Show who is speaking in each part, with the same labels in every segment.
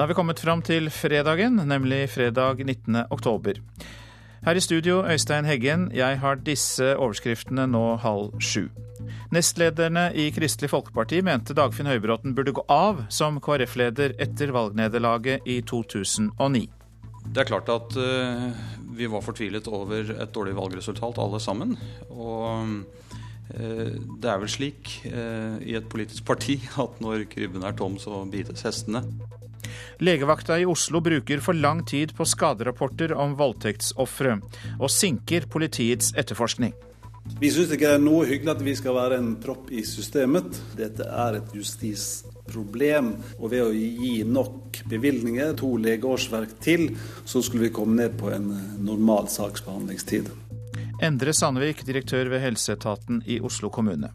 Speaker 1: Da har vi kommet fram til fredagen, nemlig fredag 19. oktober. Her i studio, Øystein Heggen. Jeg har disse overskriftene nå halv sju. Nestlederne i Kristelig Folkeparti mente Dagfinn Høybråten burde gå av som KrF-leder etter valgnederlaget i 2009.
Speaker 2: Det er klart at uh, vi var fortvilet over et dårlig valgresultat, alle sammen. Og uh, det er vel slik uh, i et politisk parti at når krybben er tom, så bites hestene.
Speaker 1: Legevakta i Oslo bruker for lang tid på skaderapporter om voldtektsofre, og sinker politiets etterforskning.
Speaker 3: Vi syns ikke det er noe hyggelig at vi skal være en propp i systemet. Dette er et justisproblem. Og ved å gi nok bevilgninger, to legeårsverk til, så skulle vi komme ned på en normal saksbehandlingstid.
Speaker 1: Endre Sandvik, direktør ved helseetaten i Oslo kommune.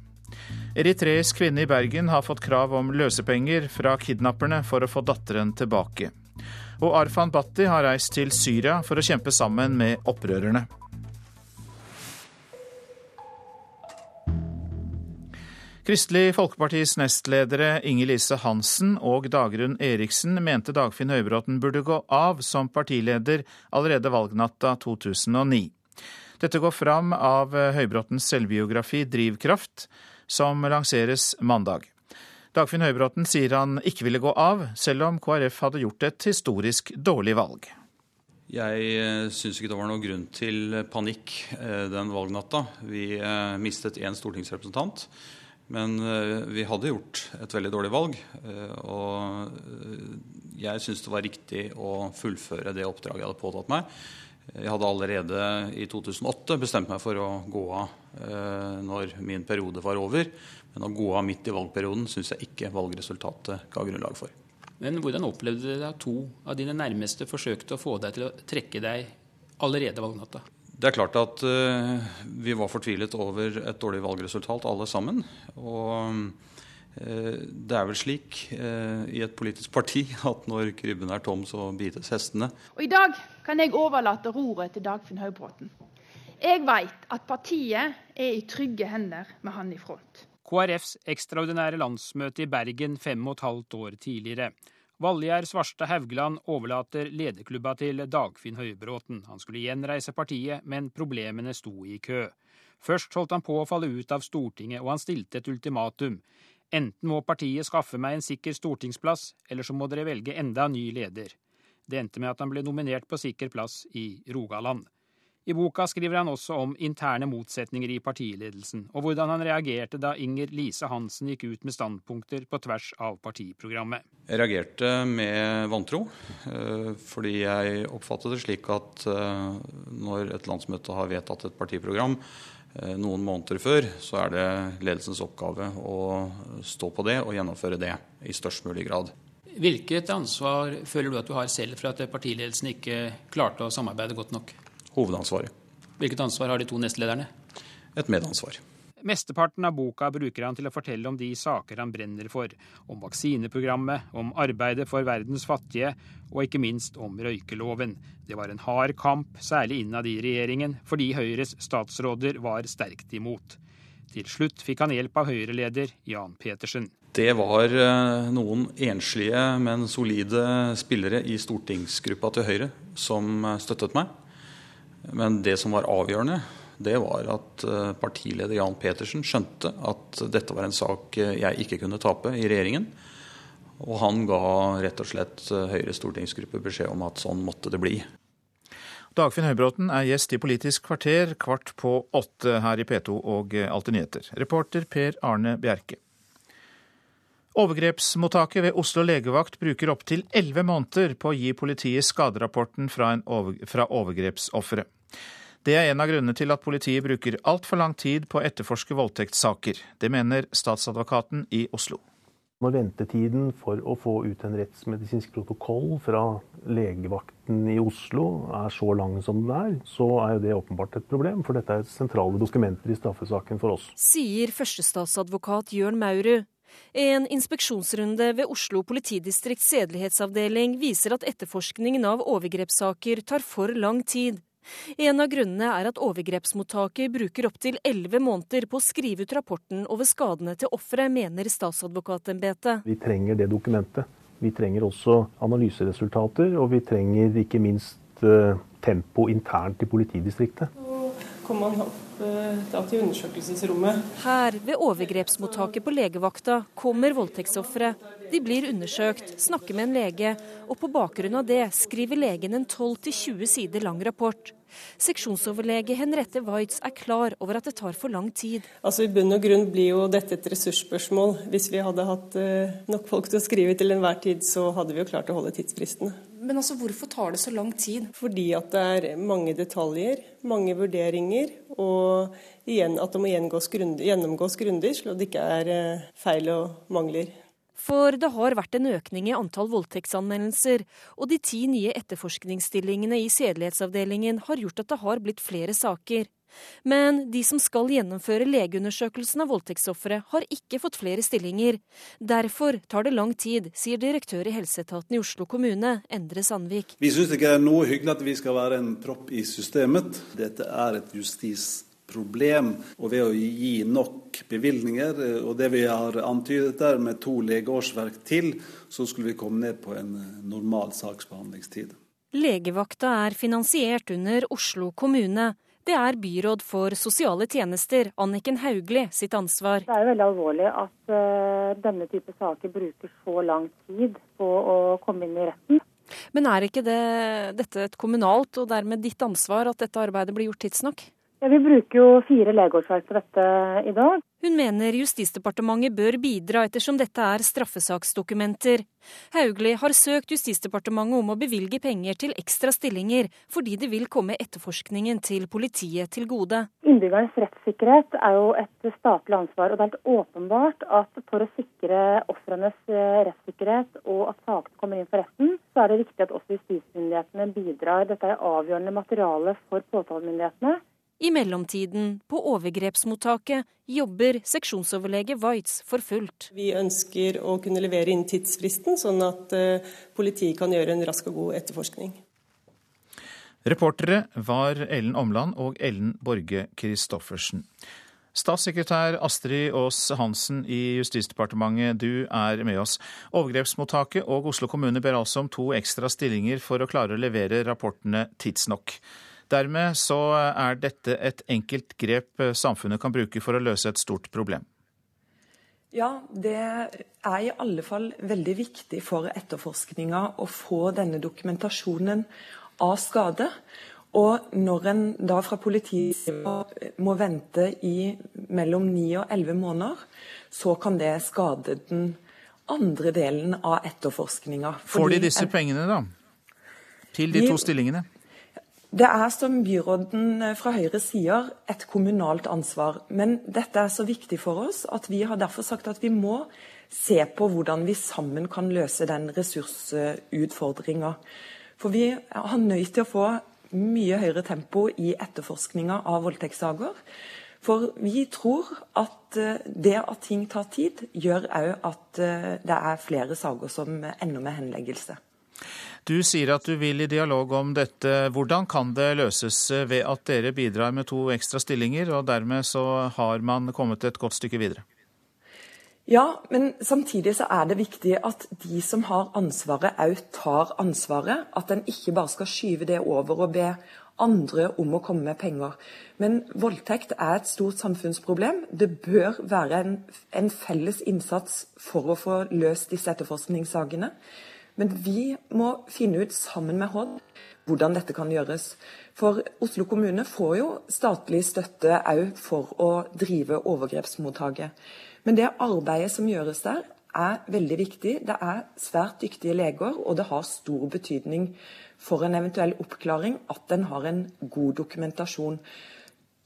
Speaker 1: Eritreisk kvinne i Bergen har fått krav om løsepenger fra kidnapperne for å få datteren tilbake. Og Arfan Bhatti har reist til Syria for å kjempe sammen med opprørerne. Kristelig Folkepartis nestledere Inger Lise Hansen og Dagrun Eriksen mente Dagfinn Høybråten burde gå av som partileder allerede valgnatta 2009. Dette går fram av Høybråtens selvbiografi 'Drivkraft', som lanseres mandag. Dagfinn Høybråten sier han ikke ville gå av, selv om KrF hadde gjort et historisk dårlig valg.
Speaker 2: Jeg eh, syns ikke det var noen grunn til panikk eh, den valgnatta. Vi eh, mistet én stortingsrepresentant. Men vi hadde gjort et veldig dårlig valg. Og jeg syns det var riktig å fullføre det oppdraget jeg hadde påtatt meg. Jeg hadde allerede i 2008 bestemt meg for å gå av eh, når min periode var over. Men å gå av midt i valgperioden syns jeg ikke valgresultatet ga grunnlag for.
Speaker 4: Men hvordan opplevde du at to av dine nærmeste forsøkte å få deg til å trekke deg allerede valgnatta?
Speaker 2: Det er klart at uh, vi var fortvilet over et dårlig valgresultat, alle sammen. Og det er vel slik uh, i et politisk parti at når krybben er tom, så bites hestene.
Speaker 5: Og i dag kan jeg overlate roret til Dagfinn Høybråten. Jeg vet at partiet er i trygge hender med han i front.
Speaker 4: KrFs ekstraordinære landsmøte i Bergen fem og et halvt år tidligere. Valgjerd Svarstad Haugland overlater lederklubba til Dagfinn Høybråten. Han skulle gjenreise partiet, men problemene sto i kø. Først holdt han på å falle ut av Stortinget, og han stilte et ultimatum. Enten må partiet skaffe meg en sikker stortingsplass, eller så må dere velge enda ny leder. Det endte med at han ble nominert på sikker plass i Rogaland. I boka skriver han også om interne motsetninger i partiledelsen, og hvordan han reagerte da Inger Lise Hansen gikk ut med standpunkter på tvers av partiprogrammet.
Speaker 2: Jeg reagerte med vantro, eh, fordi jeg oppfattet det slik at eh, når et landsmøte har vedtatt et partiprogram noen måneder før, så er det ledelsens oppgave å stå på det og gjennomføre det i størst mulig grad.
Speaker 4: Hvilket ansvar føler du at du har selv for at partiledelsen ikke klarte å samarbeide godt nok?
Speaker 2: Hovedansvaret.
Speaker 4: Hvilket ansvar har de to nestlederne?
Speaker 2: Et medansvar.
Speaker 4: Mesteparten av boka bruker han til å fortelle om de saker han brenner for. Om vaksineprogrammet, om arbeidet for verdens fattige, og ikke minst om røykeloven. Det var en hard kamp, særlig innad i regjeringen, fordi Høyres statsråder var sterkt imot. Til slutt fikk han hjelp av Høyre-leder Jan Petersen.
Speaker 2: Det var eh, noen enslige, men solide spillere i stortingsgruppa til Høyre som eh, støttet meg. Men det som var avgjørende, det var at eh, partileder Jan Petersen skjønte at dette var en sak jeg ikke kunne tape i regjeringen. Og han ga rett og slett Høyres stortingsgruppe beskjed om at sånn måtte det bli.
Speaker 1: Dagfinn Høybråten er gjest i Politisk kvarter kvart på åtte her i P2 og Alltid nyheter. Reporter Per Arne Bjerke. Overgrepsmottaket ved Oslo legevakt bruker opptil elleve måneder på å gi politiet skaderapporten fra, over, fra overgrepsofre. Det er en av grunnene til at politiet bruker altfor lang tid på å etterforske voldtektssaker. Det mener statsadvokaten i Oslo.
Speaker 6: Når ventetiden for å få ut en rettsmedisinsk protokoll fra legevakten i Oslo er så lang som den er, så er jo det åpenbart et problem, for dette er sentrale dokumenter i straffesaken for oss.
Speaker 7: Sier førstestatsadvokat Jørn Maurud. En inspeksjonsrunde ved Oslo politidistrikts sedelighetsavdeling viser at etterforskningen av overgrepssaker tar for lang tid. En av grunnene er at overgrepsmottaket bruker opptil elleve måneder på å skrive ut rapporten over skadene til offeret, mener statsadvokatembetet.
Speaker 6: Vi trenger det dokumentet
Speaker 8: Vi trenger også analyseresultater, og vi trenger ikke minst eh, tempo internt i politidistriktet.
Speaker 9: Kom man opp Eh, da til undersøkelsesrommet.
Speaker 7: Her, ved overgrepsmottaket på legevakta, kommer voldtektsofre. De blir undersøkt, snakker med en lege, og på bakgrunn av det skriver legen en 12-20 sider lang rapport. Seksjonsoverlege Henriette Waitz er klar over at det tar for lang tid.
Speaker 9: Altså I bunn og grunn blir jo dette et ressursspørsmål. Hvis vi hadde hatt uh, nok folk til å skrive til enhver tid, så hadde vi jo klart å holde tidsfristene.
Speaker 7: Men altså, hvorfor tar det så lang tid?
Speaker 9: Fordi at det er mange detaljer, mange vurderinger, og igjen at det må gjennomgås grundig, slik at det ikke er uh, feil og mangler.
Speaker 7: For det har vært en økning i antall voldtektsanmeldelser, og de ti nye etterforskningsstillingene i sedelighetsavdelingen har gjort at det har blitt flere saker. Men de som skal gjennomføre legeundersøkelsen av voldtektsofre, har ikke fått flere stillinger. Derfor tar det lang tid, sier direktør i helseetaten i Oslo kommune, Endre Sandvik.
Speaker 3: Vi syns ikke det er noe hyggelig at vi skal være en propp i systemet. Dette er et justisproblem. Og ved å gi nok bevilgninger, eh, og det vi har antydet der med to legeårsverk til, så skulle vi komme ned på en eh, normal saksbehandlingstid.
Speaker 7: Legevakta er finansiert under Oslo kommune. Det er byråd for sosiale tjenester, Anniken Hauglie, sitt ansvar.
Speaker 10: Det er jo veldig alvorlig at uh, denne type saker bruker så lang tid på å komme inn i retten.
Speaker 7: Men er ikke det, dette et kommunalt og dermed ditt ansvar at dette arbeidet blir gjort tidsnok?
Speaker 10: Ja, Vi bruker jo fire legeårsverk på dette i dag.
Speaker 7: Hun mener Justisdepartementet bør bidra ettersom dette er straffesaksdokumenter. Hauglie har søkt Justisdepartementet om å bevilge penger til ekstra stillinger, fordi det vil komme etterforskningen til politiet til gode.
Speaker 10: Innbyggernes rettssikkerhet er jo et statlig ansvar. og Det er helt åpenbart at for å sikre ofrenes eh, rettssikkerhet og at sakene kommer inn for retten, så er det viktig at også justismyndighetene bidrar. Dette er avgjørende materiale for påtalemyndighetene.
Speaker 7: I mellomtiden, på overgrepsmottaket, jobber seksjonsoverlege Waitz for fullt.
Speaker 9: Vi ønsker å kunne levere inn tidsfristen, sånn at uh, politiet kan gjøre en rask og god etterforskning.
Speaker 1: Reportere var Ellen Omland og Ellen Borge Christoffersen. Statssekretær Astrid Aas Hansen i Justisdepartementet, du er med oss. Overgrepsmottaket og Oslo kommune ber altså om to ekstra stillinger for å klare å levere rapportene tidsnok. Dermed så er dette et enkelt grep samfunnet kan bruke for å løse et stort problem.
Speaker 11: Ja, det er i alle fall veldig viktig for etterforskninga å få denne dokumentasjonen av skade. Og når en da fra politiet må vente i mellom 9 og 11 måneder, så kan det skade den andre delen av etterforskninga.
Speaker 1: Får de disse pengene, da? Til de to stillingene?
Speaker 11: Det er, som byråden eh, fra Høyre sier, et kommunalt ansvar. Men dette er så viktig for oss at vi har derfor sagt at vi må se på hvordan vi sammen kan løse den ressursutfordringa. For vi har nødt til å få mye høyere tempo i etterforskninga av voldtektssaker. For vi tror at eh, det at ting tar tid, gjør òg at eh, det er flere saker som ender med henleggelse.
Speaker 1: Du sier at du vil i dialog om dette. Hvordan kan det løses ved at dere bidrar med to ekstra stillinger, og dermed så har man kommet et godt stykke videre?
Speaker 11: Ja, men samtidig så er det viktig at de som har ansvaret, òg tar ansvaret. At en ikke bare skal skyve det over og be andre om å komme med penger. Men voldtekt er et stort samfunnsproblem. Det bør være en, en felles innsats for å få løst disse etterforskningssakene. Men vi må finne ut sammen med Hod hvordan dette kan gjøres. For Oslo kommune får jo statlig støtte òg for å drive overgrepsmottaket. Men det arbeidet som gjøres der, er veldig viktig. Det er svært dyktige leger, og det har stor betydning for en eventuell oppklaring at en har en god dokumentasjon.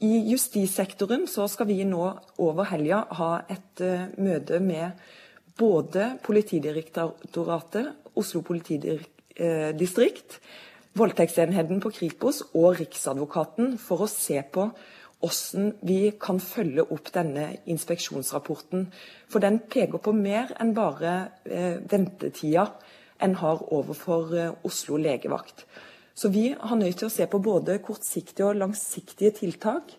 Speaker 11: I justissektoren så skal vi nå over helga ha et uh, møte med både Politidirektoratet, Oslo politidistrikt, voldtektsenheten på Kripos og Riksadvokaten for å se på hvordan vi kan følge opp denne inspeksjonsrapporten. For den peker på mer enn bare eh, ventetida en har overfor eh, Oslo legevakt. Så vi har nødt til å se på både kortsiktige og langsiktige tiltak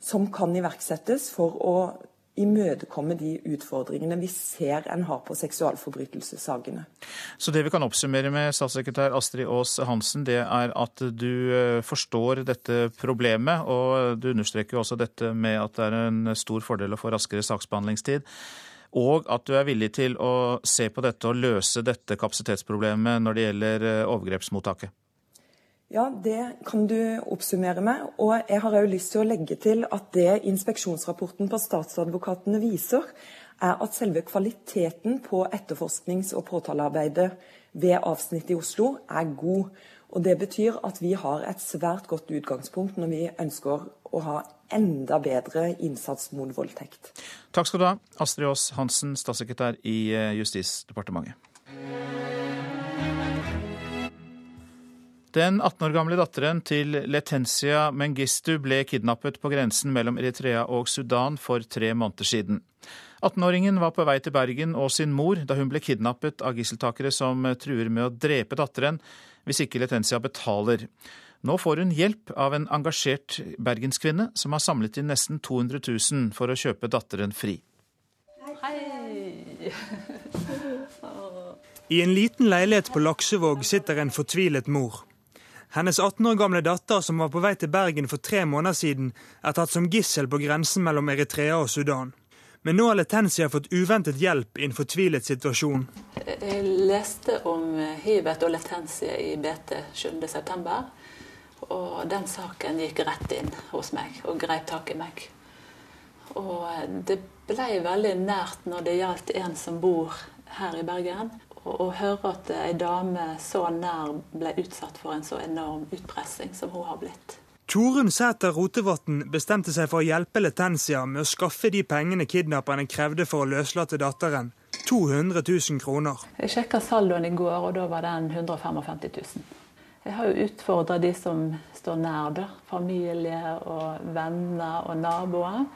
Speaker 11: som kan iverksettes for å imødekomme de utfordringene vi ser en har på seksualforbrytelsessakene.
Speaker 1: Så det vi kan oppsummere med, statssekretær Astrid Aas Hansen, det er at du eh, forstår dette problemet, og du understreker jo også dette med at det er en stor fordel å få raskere saksbehandlingstid. Og at du er villig til å se på dette og løse dette kapasitetsproblemet når det gjelder eh, overgrepsmottaket.
Speaker 11: Ja, det kan du oppsummere med. Og jeg har òg lyst til å legge til at det inspeksjonsrapporten på statsadvokatene viser, er at selve kvaliteten på etterforsknings- og påtalearbeidet ved avsnittet i Oslo er god. Og Det betyr at vi har et svært godt utgangspunkt når vi ønsker å ha enda bedre innsats mot voldtekt.
Speaker 1: Takk skal du ha, Astrid Aas Hansen, statssekretær i eh, Justisdepartementet. Den 18 år gamle datteren til Letencia Mengistu ble kidnappet på grensen mellom Eritrea og Sudan for tre måneder siden. 18-åringen var på vei til Bergen og sin mor da hun ble kidnappet av gisseltakere som truer med å drepe datteren hvis ikke Letencia betaler. Nå får hun hjelp av en engasjert bergenskvinne som har samlet inn nesten 200 000 for å kjøpe datteren fri. Hei!
Speaker 12: I en liten leilighet på Laksevåg sitter en fortvilet mor. Hennes 18 år gamle datter, som var på vei til Bergen for tre måneder siden, er tatt som gissel på grensen mellom Eritrea og Sudan. Men nå har Letensia fått uventet hjelp i en fortvilet situasjon.
Speaker 13: Jeg leste om Hivet og Letensia i BT 7.9. Og den saken gikk rett inn hos meg og grep tak i meg. Og det ble veldig nært når det gjaldt en som bor her i Bergen, å høre at ei dame så nær ble utsatt for en så enorm utpressing som hun har blitt.
Speaker 12: Torunn Sæter Rotevatn bestemte seg for å hjelpe Letensia med å skaffe de pengene kidnapperne krevde for å løslate datteren. 200 000 kroner.
Speaker 13: Jeg sjekka saldoen i går, og da var den 155 000. Jeg har jo utfordra de som står nær, da. Familie og venner og naboer.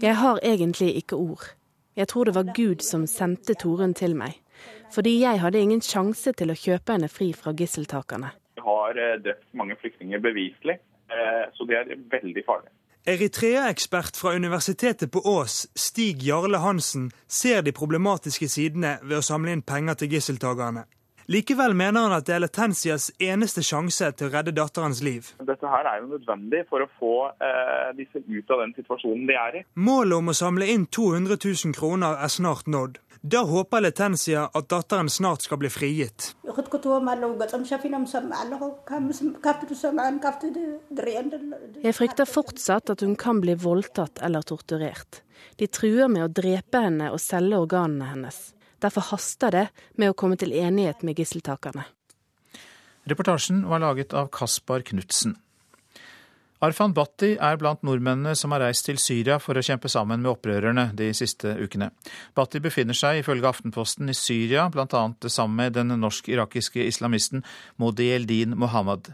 Speaker 14: Jeg har egentlig ikke ord. Jeg tror det var Gud som sendte Torunn til meg. Fordi jeg hadde ingen sjanse til å kjøpe henne fri fra gisseltakerne.
Speaker 15: Vi har eh, drept mange flyktninger beviselig, eh, så det er veldig farlig.
Speaker 12: Eritrea-ekspert fra Universitetet på Ås, Stig Jarle Hansen, ser de problematiske sidene ved å samle inn penger til gisseltakerne. Likevel mener han at det er Letensias eneste sjanse til å redde datterens liv.
Speaker 15: Dette her er jo nødvendig for å få eh, disse ut av den situasjonen de er i.
Speaker 12: Målet om å samle inn 200 000 kroner er snart nådd. Da håper Letensia at datteren snart skal bli frigitt.
Speaker 14: Jeg frykter fortsatt at hun kan bli voldtatt eller torturert. De truer med å drepe henne og selge organene hennes. Derfor haster det med å komme til enighet med gisseltakerne.
Speaker 1: Reportasjen var laget av Kaspar Knutsen. Arfan Bhatti er blant nordmennene som har reist til Syria for å kjempe sammen med opprørerne de siste ukene. Bhatti befinner seg ifølge Aftenposten i Syria, bl.a. sammen med den norsk-irakiske islamisten Modi Eldin Mohammed.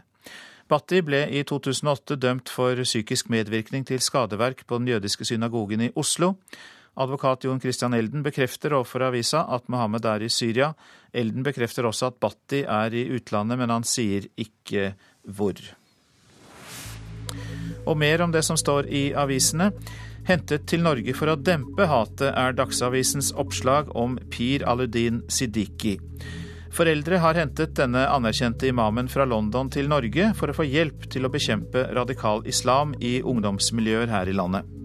Speaker 1: Bhatti ble i 2008 dømt for psykisk medvirkning til skadeverk på den jødiske synagogen i Oslo. Advokat Jon Christian Elden bekrefter overfor avisa at Mohammed er i Syria. Elden bekrefter også at Bhatti er i utlandet, men han sier ikke hvor. Og mer om det som står i avisene. Hentet til Norge for å dempe hatet, er Dagsavisens oppslag om Pir Aludin Siddiqui. Foreldre har hentet denne anerkjente imamen fra London til Norge for å få hjelp til å bekjempe radikal islam i ungdomsmiljøer her i landet.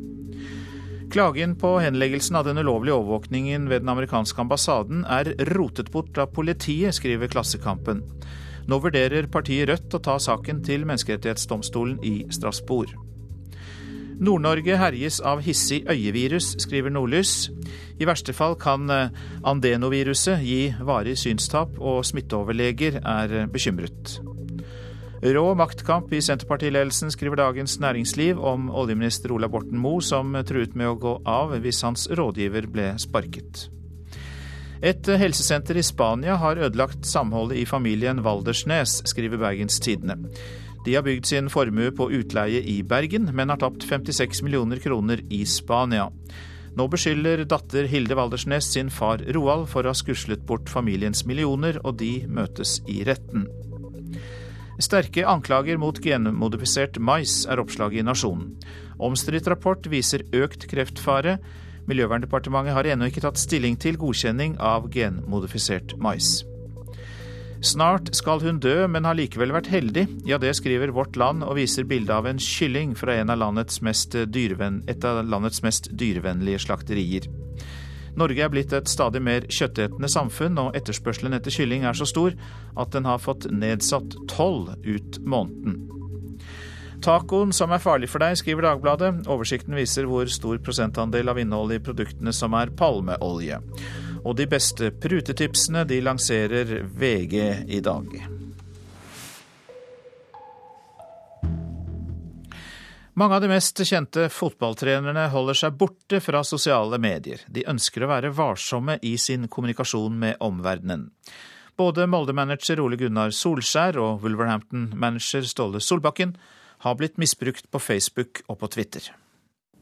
Speaker 1: Klagen på henleggelsen av den ulovlige overvåkningen ved den amerikanske ambassaden er rotet bort av politiet, skriver Klassekampen. Nå vurderer partiet Rødt å ta saken til Menneskerettighetsdomstolen i Strasbourg. Nord-Norge herjes av hissig øyevirus, skriver Nordlys. I verste fall kan eh, andenoviruset gi varig synstap, og smitteoverleger er bekymret. Rå maktkamp i Senterpartiledelsen, skriver Dagens Næringsliv om oljeminister Ola Borten Moe, som truet med å gå av hvis hans rådgiver ble sparket. Et helsesenter i Spania har ødelagt samholdet i familien Valdersnes, skriver Bergens Tidende. De har bygd sin formue på utleie i Bergen, men har tapt 56 millioner kroner i Spania. Nå beskylder datter Hilde Valdersnes sin far Roald for å ha skuslet bort familiens millioner, og de møtes i retten. Sterke anklager mot genmodifisert mais er oppslaget i Nasjonen. Omstridt rapport viser økt kreftfare. Miljøverndepartementet har ennå ikke tatt stilling til godkjenning av genmodifisert mais. Snart skal hun dø, men har likevel vært heldig. Ja, det skriver Vårt Land og viser bilde av en kylling fra av et av landets mest dyrevennlige slakterier. Norge er blitt et stadig mer kjøttetende samfunn, og etterspørselen etter kylling er så stor at den har fått nedsatt toll ut måneden. Tacoen som er farlig for deg, skriver Dagbladet. Oversikten viser hvor stor prosentandel av innholdet i produktene som er palmeolje. Og de beste prutetipsene de lanserer VG i dag. Mange av de mest kjente fotballtrenerne holder seg borte fra sosiale medier. De ønsker å være varsomme i sin kommunikasjon med omverdenen. Både Molde-manager Ole Gunnar Solskjær og Wolverhampton-manager Ståle Solbakken har blitt misbrukt på Facebook og på Twitter.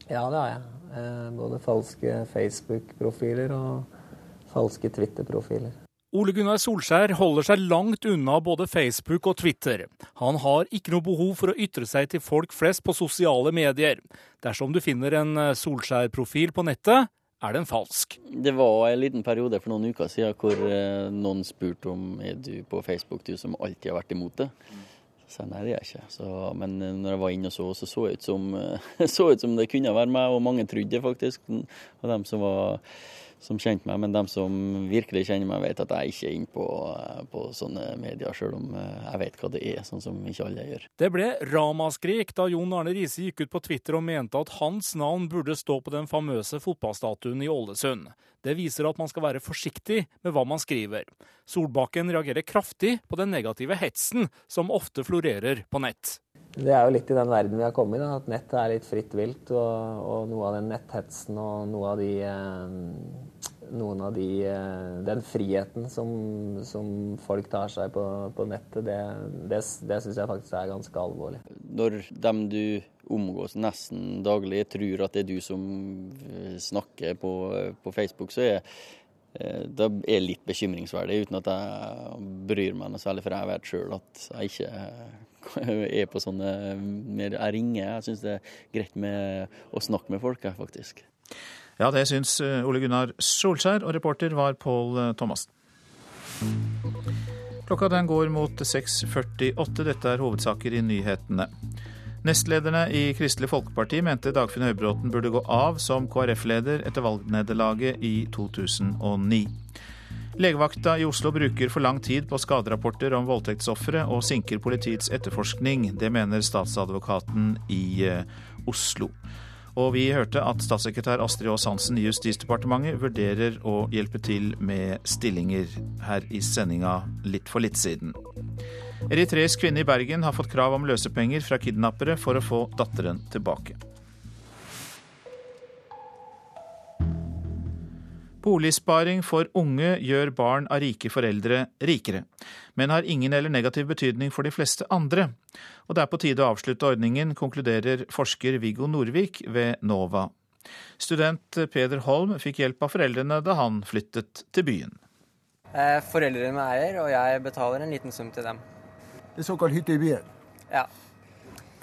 Speaker 16: Ja, det har jeg. Eh, både falske Facebook-profiler og falske Twitter-profiler.
Speaker 17: Ole Gunnar Solskjær holder seg langt unna både Facebook og Twitter. Han har ikke noe behov for å ytre seg til folk flest på sosiale medier. Dersom du finner en eh, Solskjær-profil på nettet, er den falsk.
Speaker 6: Det var en liten periode for noen uker siden hvor eh, noen spurte om er du på Facebook, du som alltid har vært imot det. Så nei, det er jeg ikke. Så, men eh, når jeg var inne og så, så så ut som, så ut som det kunne være meg, og mange trodde faktisk. Og dem som var som kjente meg, men de som virkelig kjenner meg, vet at jeg ikke er inne på, på sånne medier, sjøl om eh, jeg vet hva det er, sånn som ikke alle gjør.
Speaker 17: Det ble ramaskrik da Jon Arne Riise gikk ut på Twitter og mente at hans navn burde stå på den famøse fotballstatuen i Ålesund. Det viser at man skal være forsiktig med hva man skriver. Solbakken reagerer kraftig på den negative hetsen som ofte florerer på nett.
Speaker 16: Det er jo litt i den verden vi har kommet i, at nettet er litt fritt vilt. Og, og, noe av den netthetsen og noe av de, eh, noen av de eh, Den friheten som, som, folk tar seg på, på nettet, det, det, det syns jeg faktisk er ganske alvorlig.
Speaker 6: Når dem du omgås nesten daglig, tror at det er du som eh, snakker på, på Facebook, så er det er litt bekymringsverdig, uten at jeg bryr meg noe særlig, for jeg vet sjøl at jeg ikke er på sånne mer Jeg ringer. Jeg syns det er greit med å snakke med folk, faktisk.
Speaker 1: Ja, det syns eh, Ole Gunnar Solskjær, og reporter var Pål eh, Thomassen. Klokka den går mot 6.48. Dette er hovedsaker i nyhetene. Nestlederne i Kristelig Folkeparti mente Dagfinn Høybråten burde gå av som KrF-leder etter valgnederlaget i 2009. Legevakta i Oslo bruker for lang tid på skaderapporter om voldtektsofre og sinker politiets etterforskning. Det mener statsadvokaten i eh, Oslo. Og vi hørte at statssekretær Astrid Aas Hansen i Justisdepartementet vurderer å hjelpe til med stillinger her i sendinga litt for litt siden. Eritreisk kvinne i Bergen har fått krav om løsepenger fra kidnappere for å få datteren tilbake. Boligsparing for unge gjør barn av rike foreldre rikere, men har ingen eller negativ betydning for de fleste andre. Og det er på tide å avslutte ordningen, konkluderer forsker Viggo Norvik ved NOVA. Student Peder Holm fikk hjelp av foreldrene da han flyttet til byen.
Speaker 18: Eh, foreldrene eier, og jeg betaler en liten sum til dem.
Speaker 19: En såkalt hytte i byen?
Speaker 18: Ja.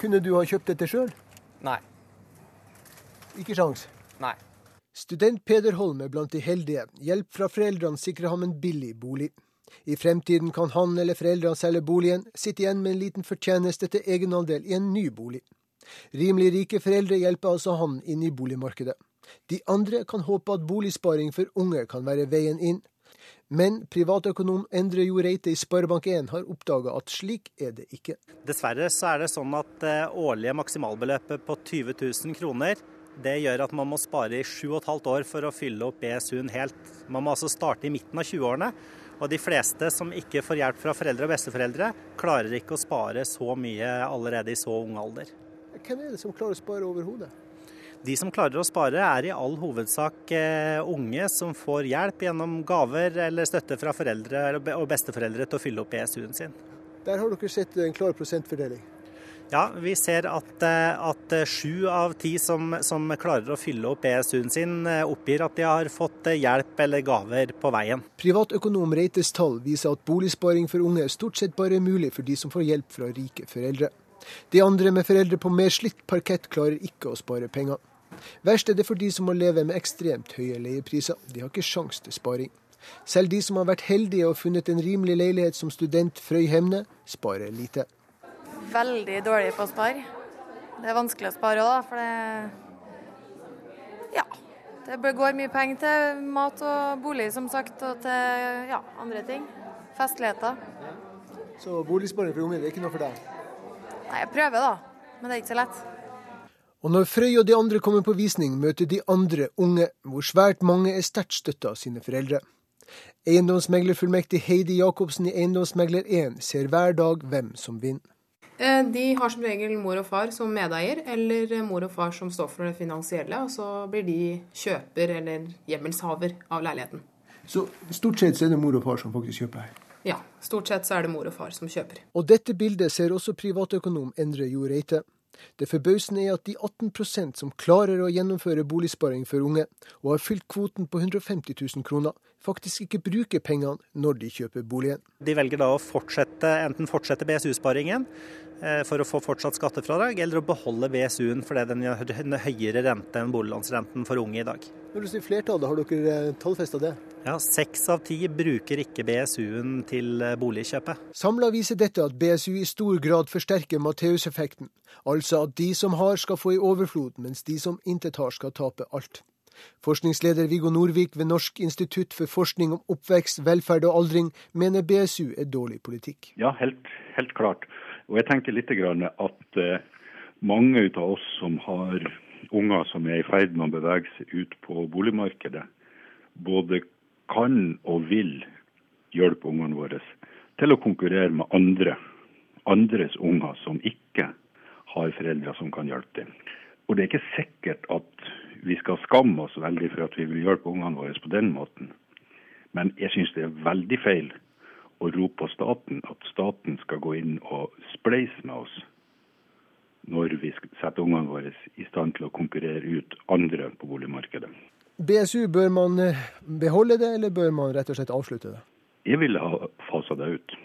Speaker 19: Kunne du ha kjøpt dette sjøl?
Speaker 18: Nei.
Speaker 19: Ikke sjans?
Speaker 18: Nei.
Speaker 19: Student Peder Holm er blant de heldige. Hjelp fra foreldrene sikrer ham en billig bolig. I fremtiden kan han eller foreldrene selge boligen, sitte igjen med en liten fortjeneste til egenandel i en ny bolig. Rimelig rike foreldre hjelper altså han inn i boligmarkedet. De andre kan håpe at boligsparing for unge kan være veien inn. Men privatøkonom Endre Jo Reite i Sparebank1 har oppdaga at slik er det ikke.
Speaker 20: Dessverre så er det sånn at det eh, årlige maksimalbeløpet på 20 000 kroner det gjør at man må spare i sju og et halvt år for å fylle opp BSU-en helt. Man må altså starte i midten av 20-årene. Og de fleste som ikke får hjelp fra foreldre og besteforeldre, klarer ikke å spare så mye allerede i så ung alder.
Speaker 19: Hvem er det som klarer å spare overhodet?
Speaker 20: De som klarer å spare, er i all hovedsak eh, unge som får hjelp gjennom gaver eller støtte fra foreldre og besteforeldre til å fylle opp BSU-en sin.
Speaker 19: Der har dere sett en klar prosentfordeling?
Speaker 20: Ja, vi ser at, at sju av ti som, som, klarer å fylle opp BSU-en sin, oppgir at de har fått hjelp eller gaver på veien.
Speaker 19: Privatøkonom Reites tall viser at boligsparing for unge stort sett bare er mulig for de som får hjelp fra rike foreldre. De andre med foreldre på mer slitt parkett klarer ikke å spare penger. Verst er det for de som må leve med ekstremt høye leiepriser. De har ikke sjans til sparing. Selv de som har vært heldige og funnet en rimelig leilighet som student Frøy Hemne, sparer lite.
Speaker 21: Veldig dårlig på å spare. Det er vanskelig å spare òg, da. For det Ja. Det går mye penger til mat og bolig, som sagt, og til ja, andre ting. Festligheter.
Speaker 19: Så boligsparing for unge, det er ikke noe for deg?
Speaker 21: Nei, jeg prøver, da. Men det er ikke så lett.
Speaker 19: Og når Frøy og de andre kommer på visning, møter de andre unge, hvor svært mange er sterkt støtta av sine foreldre. Eiendomsmeglerfullmektig Heidi Jacobsen i Eiendomsmegler1 ser hver dag hvem som vinner.
Speaker 5: Eh, de har som regel mor og far som medeier, eller mor og far som står for det finansielle. Og så blir de kjøper eller hjemmelshaver av leiligheten.
Speaker 19: Så stort sett er det mor og far som faktisk kjøper her?
Speaker 5: Ja, stort sett så er det mor og far som kjøper.
Speaker 19: Og dette bildet ser også privatøkonom Endre Jo Reite. Det forbausende er at de 18 som klarer å gjennomføre boligsparing for unge, og har fylt kvoten på 150 000 kroner, faktisk ikke bruker pengene når de kjøper boligen.
Speaker 20: De velger da å fortsette, enten fortsette BSU-sparingen eh, for å få fortsatt skattefradrag, eller å beholde BSU-en fordi den har høyere rente enn boliglånsrenten for unge i dag.
Speaker 19: Når du sier flertallet, har dere eh, tallfesta det?
Speaker 20: Ja, Seks av ti bruker ikke BSU-en til eh, boligkjøpet.
Speaker 19: Samla viser dette at BSU i stor grad forsterker Matteus-effekten, altså at de som har skal få i overflod, mens de som intet har skal tape alt. Forskningsleder Viggo Norvik ved Norsk institutt for forskning om oppvekst, velferd og aldring mener BSU er dårlig politikk.
Speaker 22: Ja, helt, helt klart. Og jeg tenker litt at eh, mange av oss som har unger som er i ferd med å bevege seg ut på boligmarkedet, både kan og vil hjelpe ungene våre til å konkurrere med andre, andres unger som ikke har foreldre som kan hjelpe dem. Og det er ikke sikkert at vi skal skamme oss veldig for at vi vil hjelpe ungene våre på den måten. Men jeg syns det er veldig feil å rope på staten at staten skal gå inn og spleise med oss når vi setter ungene våre i stand til å konkurrere ut andre på boligmarkedet.
Speaker 19: BSU, bør man eh, beholde det, eller bør man rett og slett avslutte det?
Speaker 22: Jeg ville ha fasa det ut.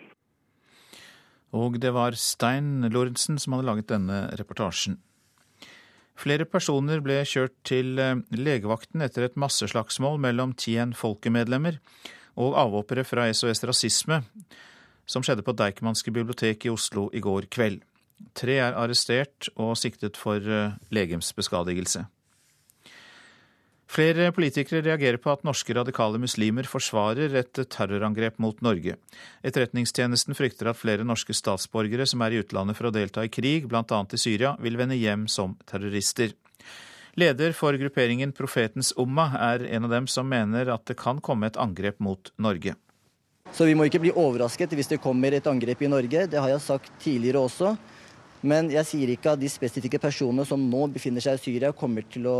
Speaker 1: Og det var Stein Lorentzen som hadde laget denne reportasjen. Flere personer ble kjørt til eh, legevakten etter et masseslagsmål mellom Tien folkemedlemmer og avhoppere fra SOS Rasisme, som skjedde på Deichmanske bibliotek i Oslo i går kveld. Tre er arrestert og siktet for eh, legemsbeskadigelse. Flere politikere reagerer på at norske radikale muslimer forsvarer et terrorangrep mot Norge. Etterretningstjenesten frykter at flere norske statsborgere som er i utlandet for å delta i krig, bl.a. i Syria, vil vende hjem som terrorister. Leder for grupperingen Profetens Umma er en av dem som mener at det kan komme et angrep mot Norge.
Speaker 23: Så vi må ikke bli overrasket hvis det kommer et angrep i Norge. Det har jeg sagt tidligere også. Men jeg sier ikke at de spesifikke personene som nå befinner seg i Syria, kommer til å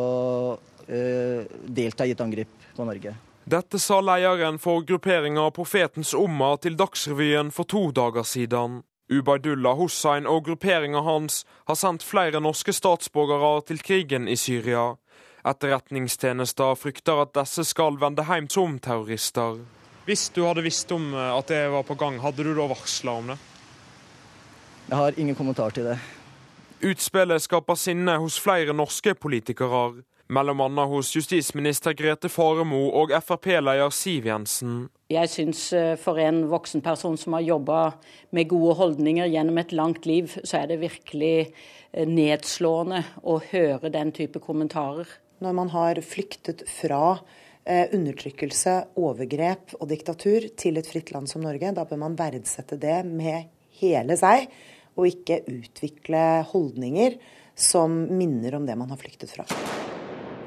Speaker 23: øh, delta i et angrep på Norge.
Speaker 24: Dette sa lederen for grupperinga Profetens Umma til Dagsrevyen for to dager siden. Ubaydullah Hussein og grupperinga hans har sendt flere norske statsborgere til krigen i Syria. Etterretningstjenester frykter at disse skal vende hjem som terrorister.
Speaker 25: Hvis du hadde visst om eh, at det var på gang, hadde du da varsla om det?
Speaker 23: Jeg har ingen kommentar til det.
Speaker 24: Utspillet skaper sinne hos flere norske politikere bl.a. hos justisminister Grete Faremo og Frp-leder Siv Jensen.
Speaker 26: Jeg syns eh, for en voksen person som har jobba med gode holdninger gjennom et langt liv, så er det virkelig eh, nedslående å høre den type kommentarer.
Speaker 27: Når man har flyktet fra eh, undertrykkelse, overgrep og diktatur til et fritt land som Norge, da bør man verdsette det med hele seg, og ikke utvikle holdninger som minner om det man har flyktet fra.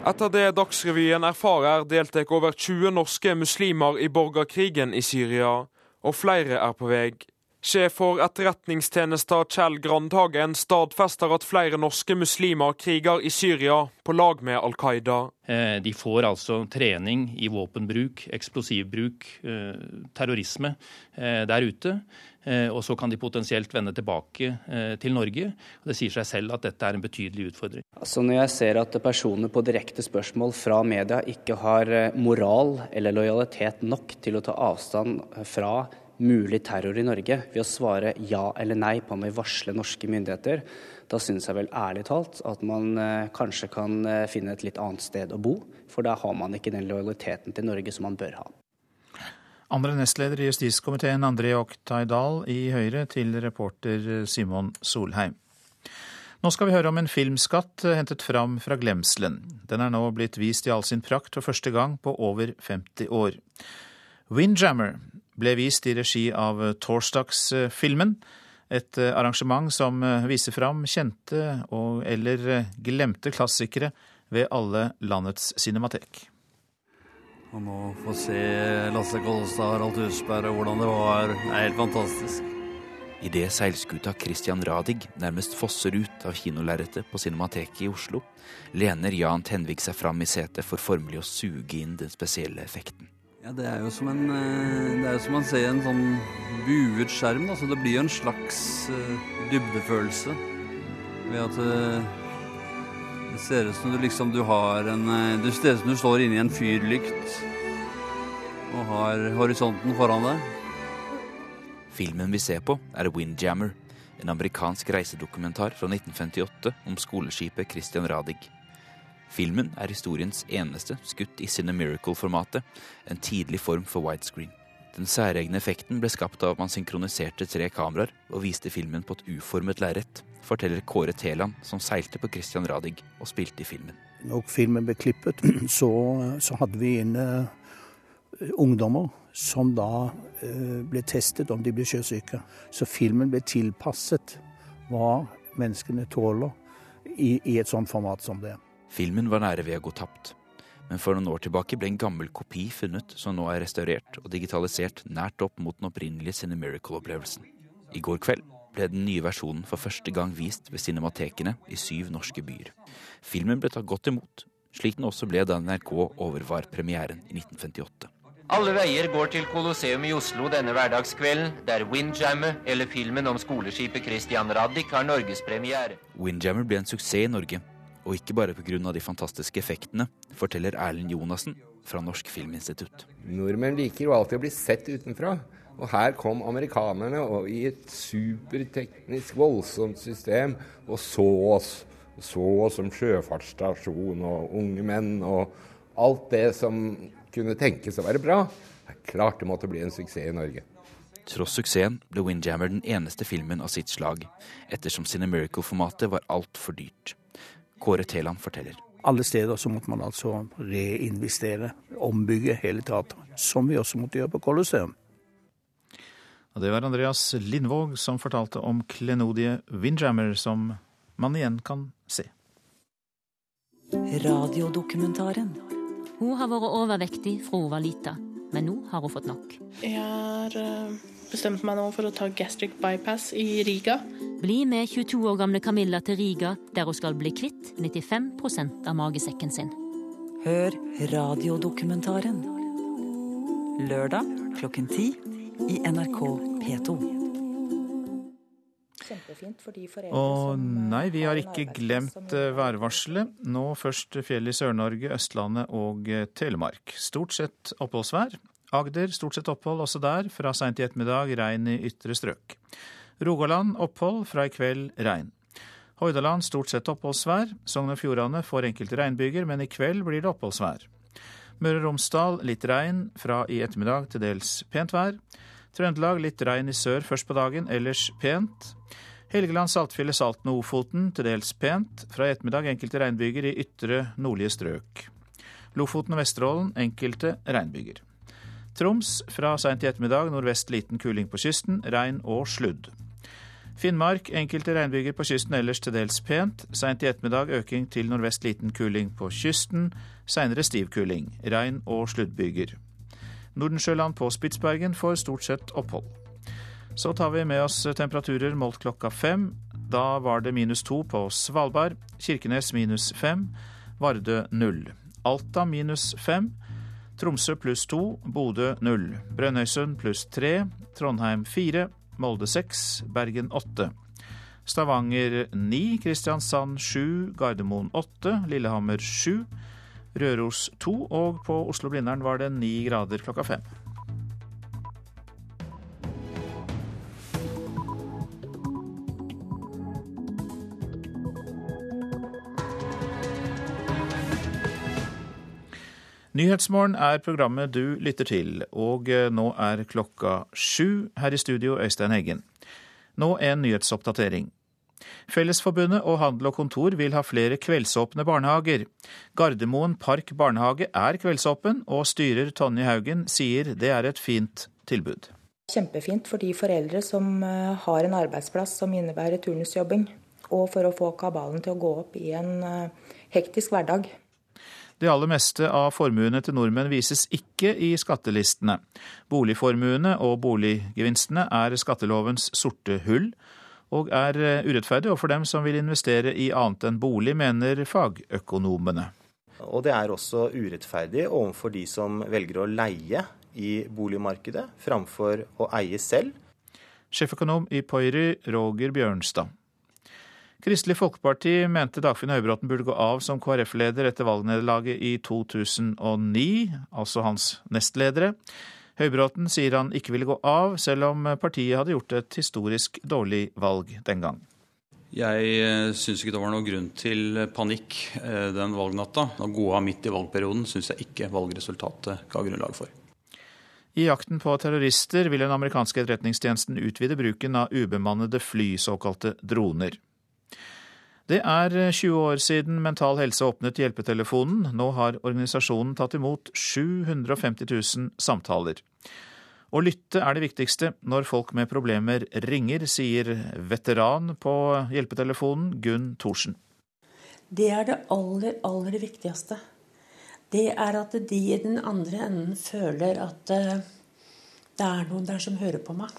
Speaker 24: Etter det Dagsrevyen erfarer, deltar over 20 norske muslimer i borgerkrigen i Syria, og flere er på vei. Sjef for etterretningstjenesten Kjell Grandhagen stadfester at flere norske muslimer kriger i Syria på lag med Al Qaida.
Speaker 28: Eh, de får altså trening i våpenbruk, eksplosivbruk, eh, terrorisme eh, der ute. Eh, og så kan de potensielt vende tilbake eh, til Norge. Det sier seg selv at dette er en betydelig utfordring.
Speaker 29: Altså når jeg ser at personer på direkte spørsmål fra media ikke har eh, moral eller lojalitet nok til å ta avstand fra mulig terror i Norge ved å svare ja eller nei på om vi varsler norske myndigheter, da syns jeg vel ærlig talt at man kanskje kan finne et litt annet sted å bo. For da har man ikke den lojaliteten til Norge som man bør ha.
Speaker 1: Andre nestleder i justiskomiteen, André Oktay Dahl i Høyre, til reporter Simon Solheim. Nå skal vi høre om en filmskatt hentet fram fra glemselen. Den er nå blitt vist i all sin prakt for første gang på over 50 år. Windjammer ble vist i regi av Torsdagsfilmen, et arrangement som viser fram kjente og eller glemte klassikere ved alle landets cinematek.
Speaker 30: Og nå få se Lasse Kolstad, Harald Husberg og hvordan det var, det er helt fantastisk.
Speaker 31: Idet seilskuta Christian Radig nærmest fosser ut av kinolerretet på Cinemateket i Oslo, lener Jan Tenvik seg fram i setet for formelig å suge inn den spesielle effekten.
Speaker 30: Ja, Det er jo som en eh, det er jo som man ser en sånn buet skjerm. Da. Så det blir jo en slags uh, dybdefølelse ved at uh, det ser ut som du liksom du har en eh, Det ser ut som du står inni en fyrlykt og har horisonten foran deg.
Speaker 31: Filmen vi ser på, er Windjammer, en amerikansk reisedokumentar fra 1958 om skoleskipet Christian Radig. Filmen er historiens eneste skutt i Cinemiracle-formatet, en tidlig form for widescreen. Den særegne effekten ble skapt av at man synkroniserte tre kameraer og viste filmen på et uformet lerret, forteller Kåre Teland, som seilte på Christian Radig og spilte i filmen.
Speaker 32: Når filmen ble klippet, så, så hadde vi inne eh, ungdommer som da eh, ble testet om de ble sjøsyke. Så filmen ble tilpasset hva menneskene tåler i, i et sånt format som det.
Speaker 31: Filmen var nære ved å gå tapt. Men for noen år tilbake ble en gammel kopi funnet, som nå er restaurert og digitalisert nært opp mot den opprinnelige Cinemiracle-opplevelsen. I går kveld ble den nye versjonen for første gang vist ved cinematekene i syv norske byer. Filmen ble tatt godt imot, slik den også ble da NRK overvar premieren i 1958.
Speaker 33: Alle veier går til Colosseum i Oslo denne hverdagskvelden, der Windjammer, eller filmen om skoleskipet Christian Radich, har norgespremiere.
Speaker 31: Windjammer ble en suksess i Norge, og ikke bare pga. de fantastiske effektene, forteller Erlend Jonassen fra Norsk Filminstitutt.
Speaker 34: Nordmenn liker jo alltid å bli sett utenfra. Og her kom amerikanerne og i et superteknisk voldsomt system og så oss. Så oss som sjøfartsstasjon og unge menn og alt det som kunne tenkes å være bra. Klart det måtte bli en suksess i Norge.
Speaker 31: Tross suksessen ble Windjammer den eneste filmen av sitt slag, ettersom Cinemiracle-formatet var altfor dyrt. Kåre Teland forteller.
Speaker 32: Alle steder så måtte man altså reinvestere, ombygge hele teatret. Som vi også måtte gjøre på Colosseum.
Speaker 1: Og det var Andreas Lindvåg som fortalte om klenodie Windjammer, som man igjen kan se.
Speaker 35: Radiodokumentaren. Hun har vært overvektig fra hun var lita, men nå har hun fått nok.
Speaker 36: Jeg har eh, bestemt meg nå for å ta gastric bypass i Riga.
Speaker 35: Bli med 22 år gamle Camilla til Riga, der hun skal bli kvitt 95% av magesekken sin. Hør radiodokumentaren. Lørdag klokken ti i NRK P2.
Speaker 1: Og nei, vi har ikke glemt eh, værvarselet. Nå først fjell i Sør-Norge, Østlandet og eh, Telemark. Stort sett oppholdsvær. Agder stort sett opphold også der, fra seint i ettermiddag regn i ytre strøk. Rogaland opphold, fra i kveld regn. Hordaland stort sett oppholdsvær. Sogn og Fjordane får enkelte regnbyger, men i kveld blir det oppholdsvær. Møre og Romsdal litt regn, fra i ettermiddag til dels pent vær. Trøndelag litt regn i sør først på dagen, ellers pent. Helgeland, Saltfjellet, Salten og Ofoten til dels pent. Fra i ettermiddag enkelte regnbyger i ytre nordlige strøk. Lofoten og Vesterålen enkelte regnbyger. Troms fra seint i ettermiddag nordvest liten kuling på kysten, regn og sludd. Finnmark enkelte regnbyger på kysten, ellers til dels pent. Seint i ettermiddag øking til nordvest liten kuling på kysten, seinere stiv kuling. Regn og sluddbyger. Nordensjøland på Spitsbergen får stort sett opphold. Så tar vi med oss temperaturer målt klokka fem. Da var det minus to på Svalbard, Kirkenes minus fem, Vardø null. Alta minus fem, Tromsø pluss to, Bodø null. Brønnøysund pluss tre, Trondheim fire, Molde seks, Bergen åtte. Stavanger ni, Kristiansand sju, Gardermoen åtte, Lillehammer sju, Røros 2, og på Oslo-Blindern var det 9 grader klokka fem. Nyhetsmorgen er programmet du lytter til, og eh, nå er klokka sju. Her i studio, Øystein Heggen. Nå en nyhetsoppdatering. Fellesforbundet og Handel og Kontor vil ha flere kveldsåpne barnehager. Gardermoen Park barnehage er kveldsåpen, og styrer Tonje Haugen sier det er et fint tilbud.
Speaker 37: Kjempefint for de foreldre som eh, har en arbeidsplass som innebærer turnusjobbing, og for å få kabalen til å gå opp i en eh, hektisk hverdag.
Speaker 1: Det aller meste av formuene til nordmenn vises ikke i skattelistene. Boligformuene og boliggevinstene er skattelovens sorte hull, og er urettferdig overfor dem som vil investere i annet enn bolig, mener fagøkonomene.
Speaker 38: Og det er også urettferdig overfor de som velger å leie i boligmarkedet framfor å eie selv.
Speaker 1: Sjeføkonom i Poiry, Roger Bjørnstad. Kristelig Folkeparti mente Dagfinn Høybråten burde gå av som KrF-leder etter valgnederlaget i 2009, altså hans nestledere. Høybråten sier han ikke ville gå av, selv om partiet hadde gjort et historisk dårlig valg den gang.
Speaker 2: Jeg eh, syns ikke det var noen grunn til panikk eh, den valgnatta. Å gå av midt i valgperioden syns jeg ikke valgresultatet ga grunnlag for.
Speaker 1: I jakten på terrorister vil den amerikanske etterretningstjenesten utvide bruken av ubemannede fly, såkalte droner. Det er 20 år siden Mental Helse åpnet hjelpetelefonen. Nå har organisasjonen tatt imot 750 000 samtaler. Å lytte er det viktigste når folk med problemer ringer, sier veteran på hjelpetelefonen Gunn Thorsen.
Speaker 39: Det er det aller, aller viktigste. Det er at de i den andre enden føler at eh, det er noen der som hører på meg.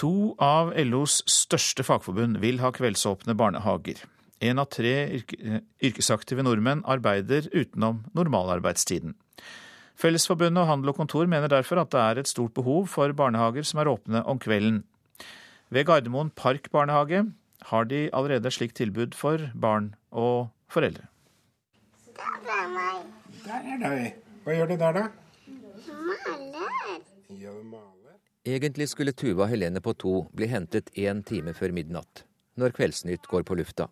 Speaker 1: To av LOs største fagforbund vil ha kveldsåpne barnehager. En av tre yrkesaktive nordmenn arbeider utenom normalarbeidstiden. Fellesforbundet og Handel og Kontor mener derfor at det er et stort behov for barnehager som er åpne om kvelden. Ved Gardermoen Park barnehage har de allerede et slikt tilbud for barn og foreldre.
Speaker 40: Der er meg.
Speaker 22: Der er deg. Hva gjør du der, da?
Speaker 40: Maler.
Speaker 22: Ja, maler.
Speaker 41: Egentlig skulle Tuva Helene på to bli hentet én time før midnatt, når Kveldsnytt går på lufta.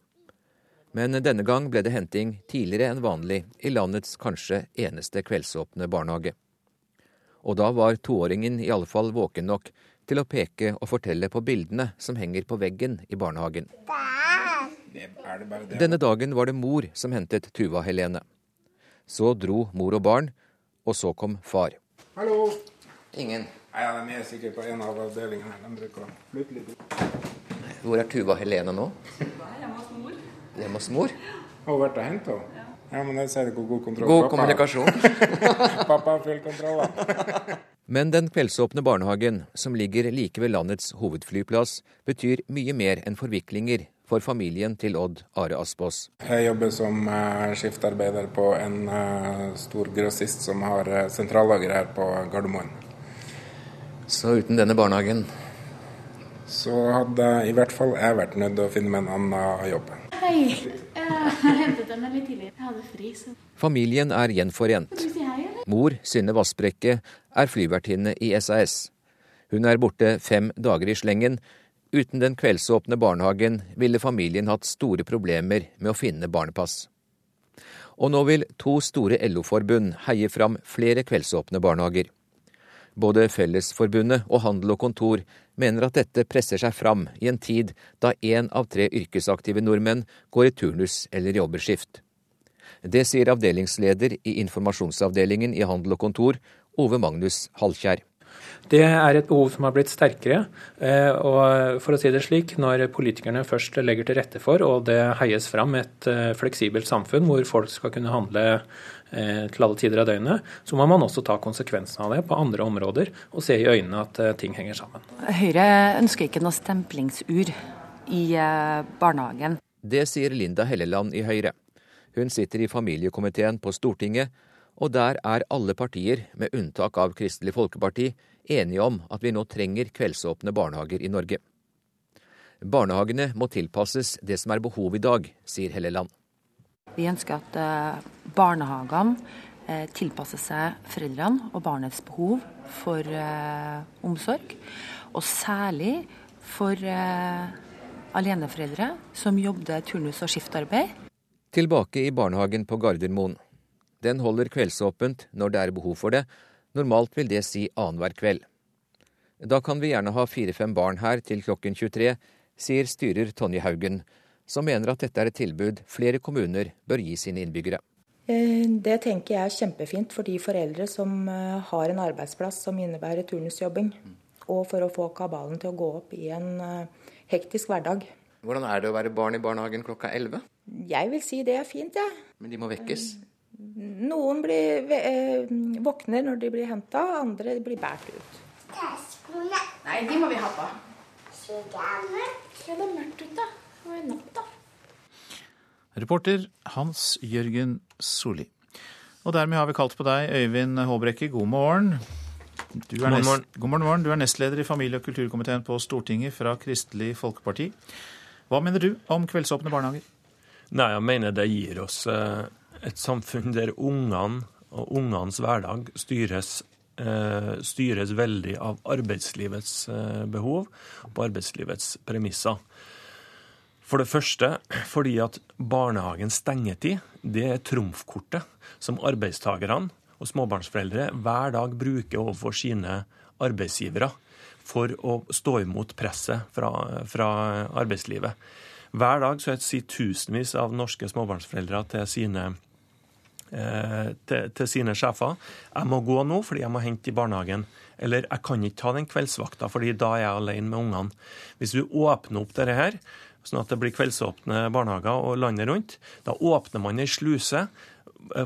Speaker 41: Men denne gang ble det henting tidligere enn vanlig i landets kanskje eneste kveldsåpne barnehage. Og da var toåringen i alle fall våken nok til å peke og fortelle på bildene som henger på veggen i barnehagen. Denne dagen var det mor som hentet Tuva Helene. Så dro mor og barn, og så kom far.
Speaker 22: Hallo.
Speaker 41: Ingen.
Speaker 22: Ja, De er sikkert på en av avdelingene. De bruker å flytte litt.
Speaker 41: Hvor er Tuva Helene nå?
Speaker 39: Hjemme hos mor.
Speaker 41: Hjemme hos mor?
Speaker 22: Har hun vært og henta henne? Ja, men det sier det hvor god kontroll
Speaker 41: God
Speaker 22: pappa
Speaker 41: kommunikasjon.
Speaker 22: Pappa har full kontroll, da.
Speaker 41: Men den kveldsåpne barnehagen, som ligger like ved landets hovedflyplass, betyr mye mer enn forviklinger for familien til Odd Are Aspås.
Speaker 22: Jeg jobber som uh, skiftarbeider på en uh, stor grossist som har uh, sentrallager her på Gardermoen.
Speaker 41: Så uten denne barnehagen
Speaker 22: Så hadde i hvert fall jeg vært nødt til å finne meg en annen jobb.
Speaker 40: Hei. Jeg hentet henne litt tidligere. Jeg hadde fri, så
Speaker 41: Familien er gjenforent. Mor, Synne Vassbrekke, er flyvertinne i SAS. Hun er borte fem dager i slengen. Uten den kveldsåpne barnehagen ville familien hatt store problemer med å finne barnepass. Og nå vil to store LO-forbund heie fram flere kveldsåpne barnehager. Både Fellesforbundet og Handel og Kontor mener at dette presser seg fram i en tid da én av tre yrkesaktive nordmenn går i turnus eller jobber skift. Det sier avdelingsleder i informasjonsavdelingen i Handel og Kontor, Ove Magnus Halkjær.
Speaker 24: Det er et behov som har blitt sterkere. eh, Og for å si det slik, når politikerne først legger til rette for, og det heies fram et eh, fleksibelt samfunn hvor folk skal kunne handle til alle tider av døgnet, så må man også ta konsekvensene av det på andre områder og se i øynene at eh, ting henger sammen.
Speaker 42: Høyre ønsker ikke noe stemplingsur i eh, barnehagen.
Speaker 41: Det sier Linda Helleland i Høyre. Hun sitter i familiekomiteen på Stortinget Og der er alle partier, med unntak av Kristelig Folkeparti, enige om at vi nå trenger kveldsåpne barnehager i Norge. Barnehagene må tilpasses det som er behov i dag, sier Helleland.
Speaker 43: Vi ønsker at eh, barnehagene eh, tilpasser seg foreldrene og barnets behov for eh, omsorg. Og særlig for aleneforeldre som jobber turnus- og skiftarbeid.
Speaker 41: Tilbake i barnehagen på Gardermoen. Den holder kveldsåpent når det er behov for det. Normalt vil det si annenhver kveld. Da kan vi gjerne ha fire-fem barn her til klokken 23, sier styrer Tonje Haugen, som mener at dette er et tilbud flere kommuner bør gi sine innbyggere.
Speaker 37: Eh, det tenker jeg er kjempefint for de foreldre som eh, har en arbeidsplass som innebærer turnusjobbing. Og for å få kabalen til å gå opp i en eh, hektisk hverdag.
Speaker 41: Hvordan er det å være barn i barnehagen klokka 11?
Speaker 37: Jeg vil si det er fint, jeg. Ja.
Speaker 41: Men de må vekkes?
Speaker 37: Noen blir, våkner når de blir henta, andre blir båret ut.
Speaker 44: Nei, de må vi ha på. Så det er mørkt ute. Det da.
Speaker 1: Reporter Hans Jørgen Solli. Og dermed har vi kalt på deg, Øyvind Håbrekke. God morgen. Du er, nest, morgen. God morgen, morgen. Du er nestleder i familie- og kulturkomiteen på Stortinget fra Kristelig Folkeparti. Hva mener du om kveldsåpne barnehager?
Speaker 45: Nei, Jeg mener det gir oss eh, et samfunn der ungene og ungenes hverdag styres, eh, styres veldig av arbeidslivets eh, behov på arbeidslivets premisser. For det første fordi at barnehagens stengetid det er trumfkortet som arbeidstakerne og småbarnsforeldre hver dag bruker overfor sine arbeidsgivere for å stå imot presset fra, fra arbeidslivet. Hver dag så sier tusenvis av norske småbarnsforeldre til sine, eh, til, til sine sjefer jeg må gå nå fordi jeg må hente i barnehagen. Eller jeg kan ikke ta den kveldsvakta fordi da er jeg alene med ungene. Hvis du åpner opp dette her, sånn at det blir kveldsåpne barnehager og landet rundt. Da åpner man ei sluse.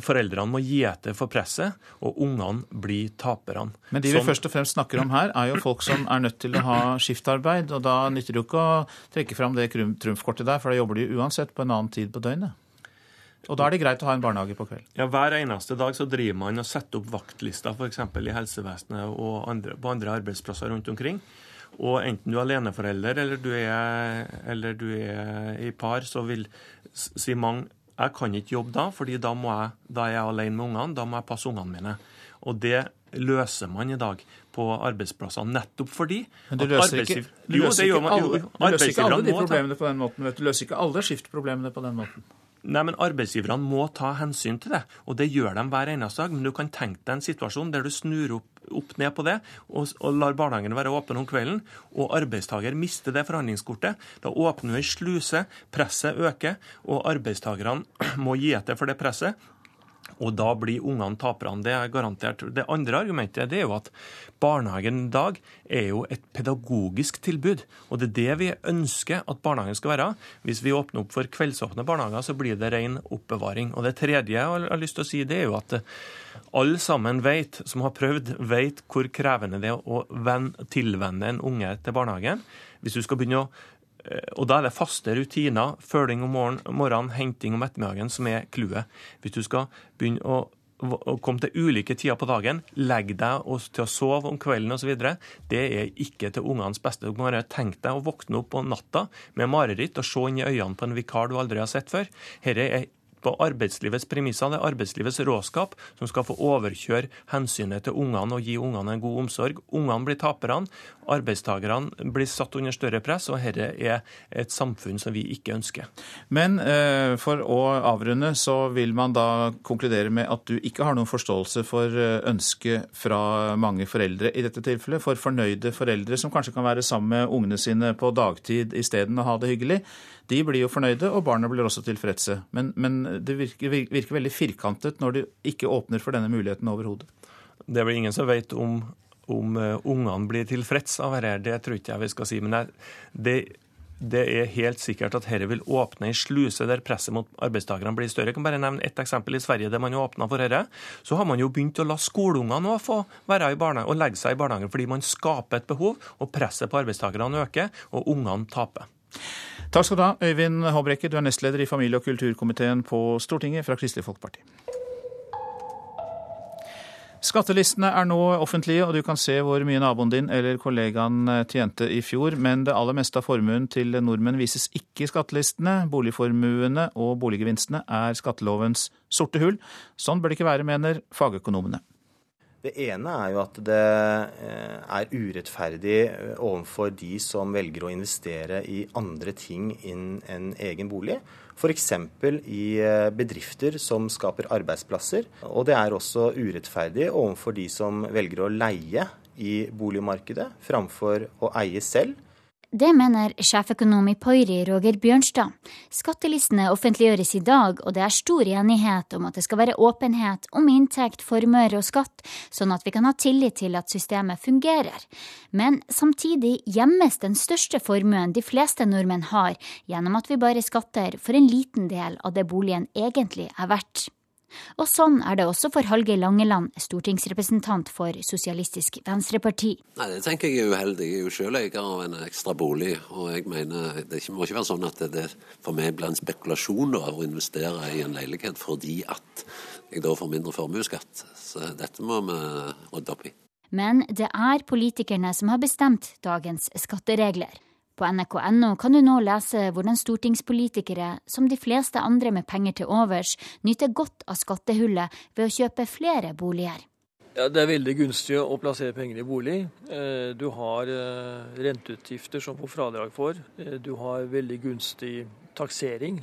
Speaker 45: Foreldrene må gi etter for presset, og ungene blir taperne.
Speaker 1: Men de vi sånn... først og fremst snakker om her, er jo folk som er nødt til å ha skiftarbeid. Og da nytter det jo ikke å trekke fram det trumfkortet der, for da jobber de uansett på en annen tid på døgnet. Og da er det greit å ha en barnehage på kveld?
Speaker 45: Ja, Hver eneste dag så driver man og setter opp vaktlister f.eks. i helsevesenet og andre, på andre arbeidsplasser rundt omkring. Og enten du er aleneforelder eller du er, eller du er i par, så vil si mange jeg kan ikke jobbe da, fordi da, må jeg, da er jeg alene med ungene. Da må jeg passe ungene mine. Og det løser man i dag på arbeidsplassene, nettopp fordi
Speaker 1: Men du løser ikke, du løser ikke, alle, du løser ikke alle de problemene på den måten. Vet du. du løser ikke alle skiftproblemene på den måten.
Speaker 45: Nei, men Arbeidsgiverne må ta hensyn til det, og det gjør de hver eneste dag. Men du kan tenke deg en situasjon der du snur opp, opp ned på det og, og lar barnehagen være åpen om kvelden, og arbeidstaker mister det forhandlingskortet. Da åpner du ei sluse, presset øker, og arbeidstakerne må gi etter for det presset. Og da blir ungene taperne. Det er garantert. Det andre argumentet det er jo at barnehagen i dag er jo et pedagogisk tilbud. Og det er det vi ønsker at barnehagen skal være. Hvis vi åpner opp for kveldsåpne barnehager, så blir det ren oppbevaring. Og det tredje jeg har lyst til å si, det er jo at alle sammen vet, som har prøvd, vet hvor krevende det er å tilvenne en unge til barnehagen. Hvis du skal begynne å og Da er det faste rutiner, føling om morgenen henting om ettermiddagen, som er clouet. Hvis du skal begynne å, å komme til ulike tider på dagen, legge deg til å sove om kvelden osv., det er ikke til ungenes beste. Du må bare tenke deg å våkne opp på natta med mareritt og se inn i øynene på en vikar du aldri har sett før. Dette er på arbeidslivets premisser. Det er arbeidslivets råskap som skal få overkjøre hensynet til ungene og gi ungene en god omsorg. Ungene blir taperne, arbeidstakerne blir satt under større press, og dette er et samfunn som vi ikke ønsker.
Speaker 1: Men eh, for å avrunde, så vil man da konkludere med at du ikke har noen forståelse for eh, ønsket fra mange foreldre i dette tilfellet, for fornøyde foreldre som kanskje kan være sammen med ungene sine på dagtid isteden og ha det hyggelig. De blir jo fornøyde, og barna blir også tilfredse. Men, men det virker, virker, veldig firkantet når de ikke åpner for denne muligheten overhodet.
Speaker 45: Det er vel ingen som vet om, om uh, ungene blir tilfreds av dette, det tror ikke jeg vi skal si. Men det, det, er helt sikkert at dette vil åpne en sluse der presset mot arbeidstakerne blir større. Jeg kan bare nevne ett eksempel i Sverige der man jo åpna for dette. Så har man jo begynt å la skoleungene òg få være i barnehage og legge seg i barnehagen fordi man skaper et behov, og presset på arbeidstakerne øker, og ungene taper.
Speaker 1: Takk skal du ha, Øyvind Håbrekke. Du er nestleder i familie- og kulturkomiteen på Stortinget fra Kristelig Folkeparti. Skattelistene er nå offentlige, og du kan se hvor mye naboen din eller kollegaen tjente i fjor, men det aller meste av formuen til nordmenn vises ikke i skattelistene. Boligformuene og boliggevinstene er skattelovens sorte hull. Sånn bør det ikke være, mener fagøkonomene.
Speaker 46: Det ene er jo at det eh, er urettferdig eh, overfor de som velger å investere i andre ting enn egen bolig. F.eks. i eh, bedrifter som skaper arbeidsplasser. Og det er også urettferdig overfor de som velger å leie i boligmarkedet framfor å eie selv.
Speaker 47: Det mener sjeføkonom i Poiri, Roger Bjørnstad. Skattelistene offentliggjøres i dag, og det er stor enighet om at det skal være åpenhet om inntekt, formuer og skatt, sånn at vi kan ha tillit til at systemet fungerer. Men samtidig gjemmes den største formuen de fleste nordmenn har, gjennom at vi bare skatter for en liten del av det boligen egentlig er verdt. Og sånn er det også for Hallgeir Langeland, stortingsrepresentant for Sosialistisk Venstreparti.
Speaker 48: Nei, Det tenker jeg er uheldig. Jeg er jo selv eier av en ekstra bolig. Og jeg mener det må ikke være sånn at det for meg blir en spekulasjon å investere i en leilighet fordi at jeg da får mindre formuesskatt. Så dette må vi rydde opp i.
Speaker 47: Men det er politikerne som har bestemt dagens skatteregler. På nrk.no kan du nå lese hvordan stortingspolitikere, som de fleste andre med penger til overs, nyter godt av skattehullet ved å kjøpe flere boliger.
Speaker 49: Ja, Det er veldig gunstig å plassere penger i bolig. Eh, du har eh, renteutgifter som får fradrag for. Eh, du har veldig gunstig taksering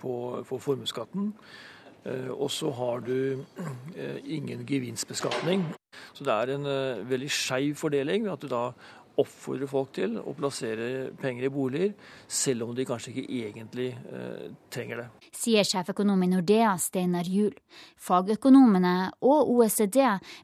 Speaker 49: på, for formuesskatten. Og så har du ingen gevinstbeskatning. Så det er en veldig skeiv fordeling at du da oppfordre folk til å plassere penger i boliger, selv om de kanskje ikke egentlig eh, trenger det.
Speaker 47: Sier sjeføkonom i Nordea, Steinar Juel. Fagøkonomene og OECD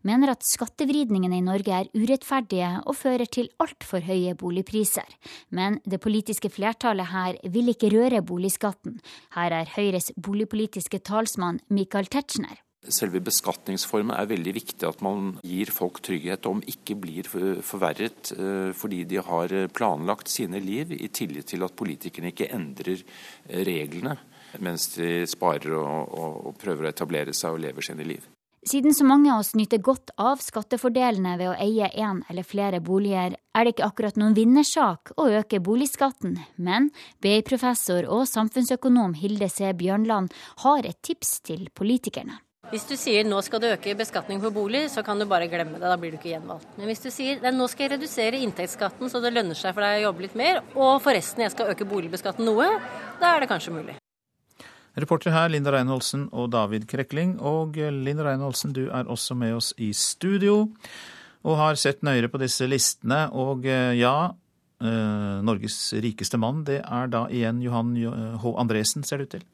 Speaker 47: mener at skattevridningene i Norge er urettferdige og fører til altfor høye boligpriser. Men det politiske flertallet her vil ikke røre boligskatten. Her er Høyres boligpolitiske talsmann Michael Tetzschner.
Speaker 50: Selve beskatningsformen er veldig viktig at man gir folk trygghet om ikke blir forverret eh, fordi de har planlagt sine liv, i tillit til at politikerne ikke endrer eh, reglene mens de sparer og, og, og prøver å etablere seg og lever sine liv.
Speaker 47: Siden så mange av oss nyter godt av skattefordelene ved å eie én eller flere boliger, er det ikke akkurat noen vinnersak å øke boligskatten, men BI-professor og samfunnsøkonom Hilde C. Bjørnland har et tips til politikerne.
Speaker 51: Hvis du sier nå skal du øke beskatning på bolig, så kan du bare glemme det. Da blir du ikke gjenvalgt. Men hvis du sier nå skal jeg redusere inntektsskatten så det lønner seg for deg å jobbe litt mer, og forresten jeg skal øke boligbeskatten noe, da er det kanskje mulig.
Speaker 1: Reporter her Linda Reinholdsen og David Krekling. Og Linda Reinholdsen, du er også med oss i studio og har sett nøyere på disse listene. Og eh, ja, eh, Norges rikeste mann, det er da igjen Johan H. Andresen, ser det ut til?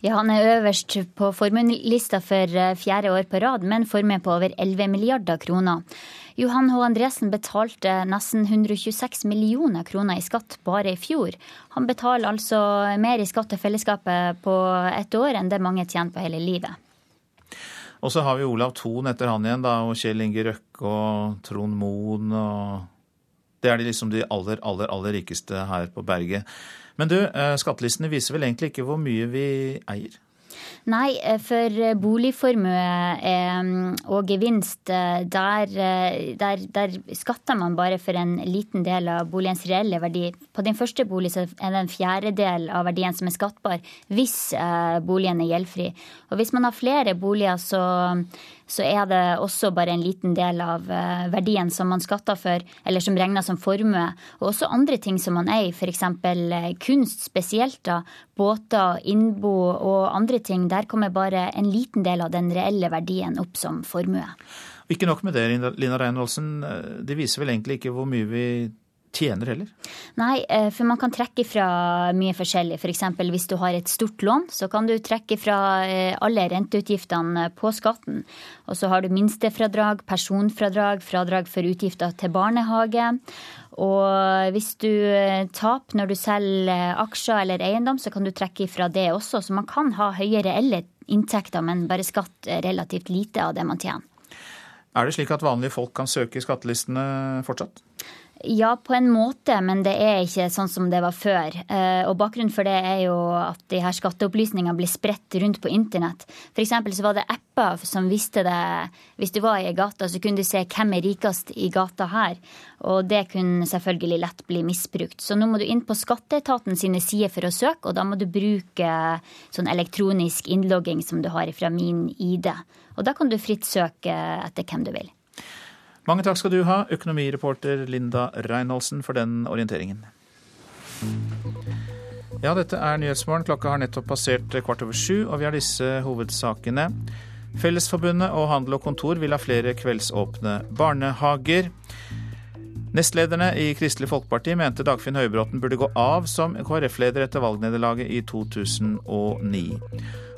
Speaker 47: Ja, Han er øverst på formuelista for eh, fjerde år på rad, men formue på over 11 milliarder kroner. Johan H. Andresen betalte nesten 126 millioner kroner i skatt bare i fjor. Han betaler altså mer i skatt til fellesskapet på ett år enn det mange tjener på hele livet.
Speaker 1: Og så har vi Olav Thon etter han igjen, da, og Kjell Inge Røkke og Trond Moen og Det er de liksom de aller, aller, aller rikeste her på berget. Men du, eh, skattelistene viser vel egentlig ikke hvor mye vi eier?
Speaker 47: Nei, eh, for boligformue eh, og gevinst, der, der, der, skatter man bare for en liten del av boligens reelle verdi. På din første bolig er det en fjerdedel av verdien som er skattbar, hvis boligen er gjeldfri. Og hvis man har flere boliger, så så er det også bare en liten del av eh, verdien som man skatter for, eller som regnes som formue. Og også andre ting som man eier, f.eks. Eh, kunst spesielt, da, båter, innbo og andre ting. Der kommer bare en liten del av den reelle verdien opp som formue.
Speaker 1: Ikke nok med det, Lina Reinholdsen. Eh, det viser vel egentlig ikke hvor mye vi tjener heller?
Speaker 47: Nei, eh, for man kan trekke fra mye forskjellig. F.eks. For hvis du har et stort lån, så kan du trekke fra eh, alle renteutgiftene på skatten. Og så har du minstefradrag, personfradrag, fradrag for utgifter til barnehage. Og hvis du eh, taper når du selger aksjer eller eiendom, så kan du trekke fra det også. Så man kan ha høye reelle inntekter, men bare skatt relativt lite av det man tjener.
Speaker 1: Er det slik at vanlige folk kan søke skattelistene fortsatt?
Speaker 47: Ja, på en måte, men det er ikke sånn som det var før. Eh, og bakgrunnen for det er jo at de her skatteopplysningene blir spredt rundt på internett. For så var det apper som visste det. Hvis du var i gata, så kunne du se hvem er rikest i gata her. Og det kunne selvfølgelig lett bli misbrukt. Så nå må du inn på skatteetaten sine sider for å søke, og da må du bruke sånn elektronisk innlogging som du har fra Min ID. Og da kan du fritt søke etter hvem du vil.
Speaker 1: Mange takk skal du ha, økonomireporter Linda Reinholdsen, for den orienteringen. Ja, dette er Nyhetsmorgen. Klokka har nettopp passert kvart over sju, og vi har disse hovedsakene. Fellesforbundet og Handel og Kontor vil ha flere kveldsåpne barnehager. Nestlederne i Kristelig Folkeparti mente Dagfinn Høybråten burde gå av som KrF-leder etter valgnederlaget i 2009.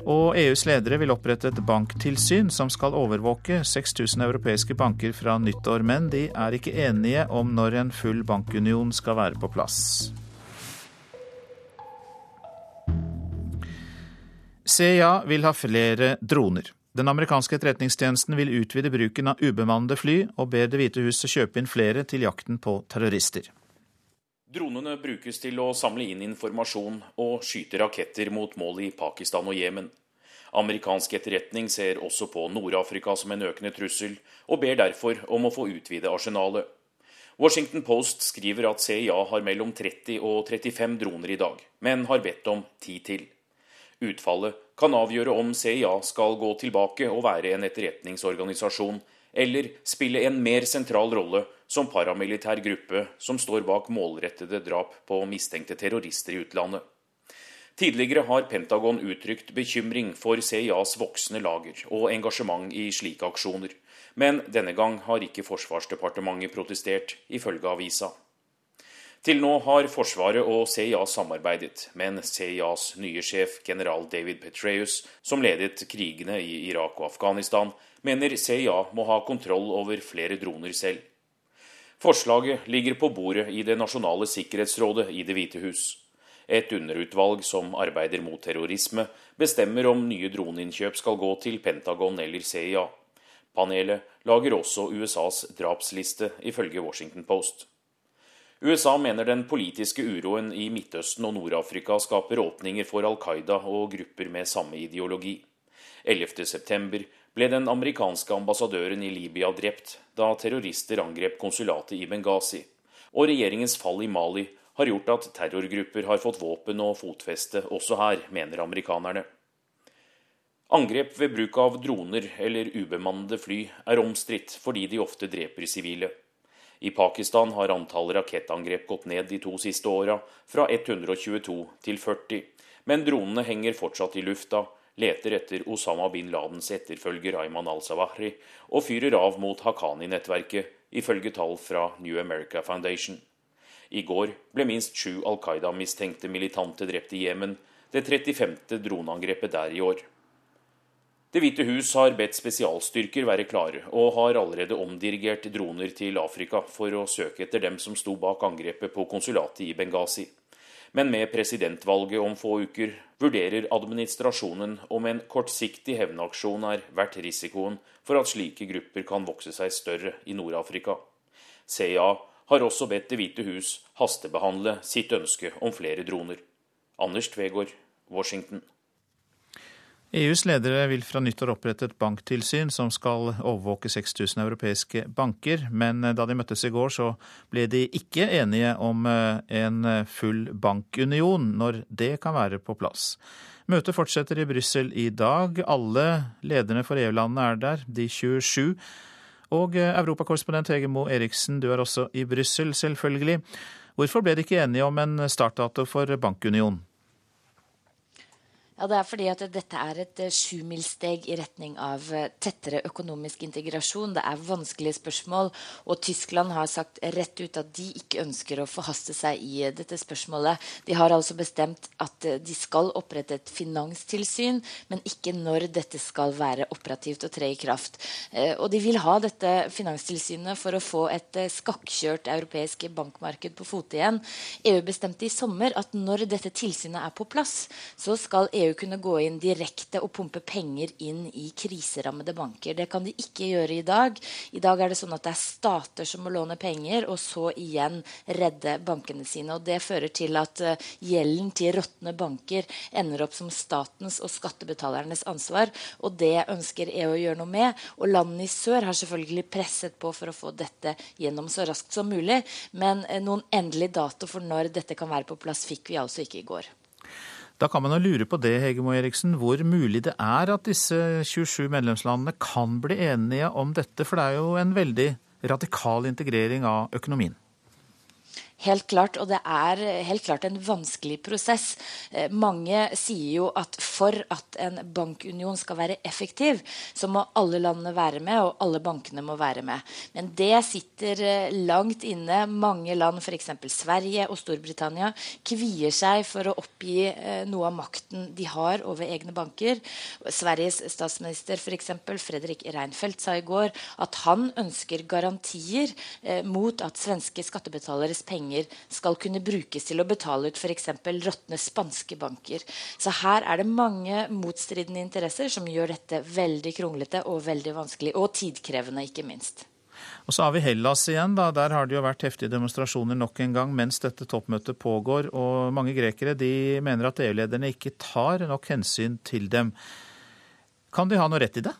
Speaker 1: Og EUs ledere vil opprette et banktilsyn som skal overvåke 6000 europeiske banker fra nyttår, men de er ikke enige om når en full bankunion skal være på plass. CIA vil ha flere droner. Den amerikanske etterretningstjenesten vil utvide bruken av ubemannede fly, og ber Det hvite huset kjøpe inn flere til jakten på terrorister.
Speaker 52: Dronene brukes til å samle inn informasjon og skyte raketter mot mål i Pakistan og Jemen. Amerikansk etterretning ser også på Nord-Afrika som en økende trussel, og ber derfor om å få utvide arsenalet. Washington Post skriver at CIA har mellom 30 og 35 droner i dag, men har bedt om ti til. Utfallet kan avgjøre om CIA skal gå tilbake og være en etterretningsorganisasjon, eller spille en mer sentral rolle som paramilitær gruppe som står bak målrettede drap på mistenkte terrorister i utlandet. Tidligere har Pentagon uttrykt bekymring for CIAs voksende lager og engasjement i slike aksjoner, men denne gang har ikke Forsvarsdepartementet protestert, ifølge avisa. Til nå har Forsvaret og CIA samarbeidet, men CIAs nye sjef, general David Petraeus, som ledet krigene i Irak og Afghanistan, mener CIA må ha kontroll over flere droner selv. Forslaget ligger på bordet i Det nasjonale sikkerhetsrådet i Det hvite hus. Et underutvalg som arbeider mot terrorisme, bestemmer om nye droneinnkjøp skal gå til Pentagon eller CIA. Panelet lager også USAs drapsliste, ifølge Washington Post. USA mener den politiske uroen i Midtøsten og Nord-Afrika skaper åpninger for Al Qaida og grupper med samme ideologi. 11.9 ble den amerikanske ambassadøren i Libya drept da terrorister angrep konsulatet i Benghazi. Og regjeringens fall i Mali har gjort at terrorgrupper har fått våpen og fotfeste også her, mener amerikanerne. Angrep ved bruk av droner eller ubemannede fly er omstridt fordi de ofte dreper sivile. I Pakistan har antallet rakettangrep gått ned de to siste åra, fra 122 til 40. Men dronene henger fortsatt i lufta, leter etter Osama bin Ladens etterfølger Ayman al-Sawahri og fyrer av mot Haqqani-nettverket, ifølge tall fra New America Foundation. I går ble minst sju Al Qaida-mistenkte militante drept i Jemen, det 35. droneangrepet der i år. Det hvite hus har bedt spesialstyrker være klare, og har allerede omdirigert droner til Afrika for å søke etter dem som sto bak angrepet på konsulatet i Benghazi. Men med presidentvalget om få uker vurderer administrasjonen om en kortsiktig hevnaksjon er verdt risikoen for at slike grupper kan vokse seg større i Nord-Afrika. CIA har også bedt Det hvite hus hastebehandle sitt ønske om flere droner. Anders Tvegård, Washington.
Speaker 1: EUs ledere vil fra nyttår opprette et banktilsyn som skal overvåke 6000 europeiske banker, men da de møttes i går, så ble de ikke enige om eh, en full bankunion, når det kan være på plass. Møtet fortsetter i Brussel i dag. Alle lederne for EU-landene er der, de 27. Og eh, europakorrespondent Hege Moe Eriksen, du er også i Brussel, selvfølgelig. Hvorfor ble de ikke enige om en startdato for bankunion?
Speaker 53: Ja, Det er fordi at dette er et uh, sjumilssteg i retning av uh, tettere økonomisk integrasjon. Det er vanskelige spørsmål, og Tyskland har sagt rett ut at de ikke ønsker å forhaste seg i uh, dette spørsmålet. De har altså bestemt at de skal opprette et finanstilsyn, men ikke når dette skal være operativt og tre i kraft. Og de vil ha dette finanstilsynet for å få et skakkjørt europeisk bankmarked på fote igjen. EU bestemte i sommer at når dette tilsynet er på plass, så skal EU EU kunne gå inn direkte og pumpe penger inn i kriserammede banker. Det kan de ikke gjøre i dag. I dag er det sånn at det er stater som må låne penger, og så igjen redde bankene sine. og Det fører til at uh, gjelden til råtne banker ender opp som statens og skattebetalernes ansvar. og Det ønsker EU å gjøre noe med. og Landene i sør har selvfølgelig presset på for å få dette gjennom så raskt som mulig. Men uh, noen endelig dato for når dette kan være på plass, fikk vi altså ikke i går.
Speaker 1: Da kan man jo lure på det, Hegemo Eriksen, hvor mulig det er at disse 27 medlemslandene kan bli enige om dette, for det er jo en veldig radikal integrering av økonomien.
Speaker 53: Helt klart, og det er helt klart en vanskelig prosess. Eh, mange sier jo at for at en bankunion skal være effektiv, så må alle landene være med, og alle bankene må være med. Men det sitter eh, langt inne. Mange land, f.eks. Sverige og Storbritannia, kvier seg for å oppgi eh, noe av makten de har over egne banker. Sveriges statsminister f.eks. Fredrik Reinfeldt sa i går at han ønsker garantier mot at svenske skattebetaleres penger penger skal kunne brukes til å betale ut f.eks. råtne spanske banker. Så her er det mange motstridende interesser som gjør dette veldig kronglete og veldig vanskelig, og tidkrevende, ikke minst.
Speaker 1: Og så har vi Hellas igjen. da. Der har det jo vært heftige demonstrasjoner nok en gang mens dette toppmøtet pågår. Og mange grekere de mener at EU-lederne ikke tar nok hensyn til dem. Kan de ha noe rett i det?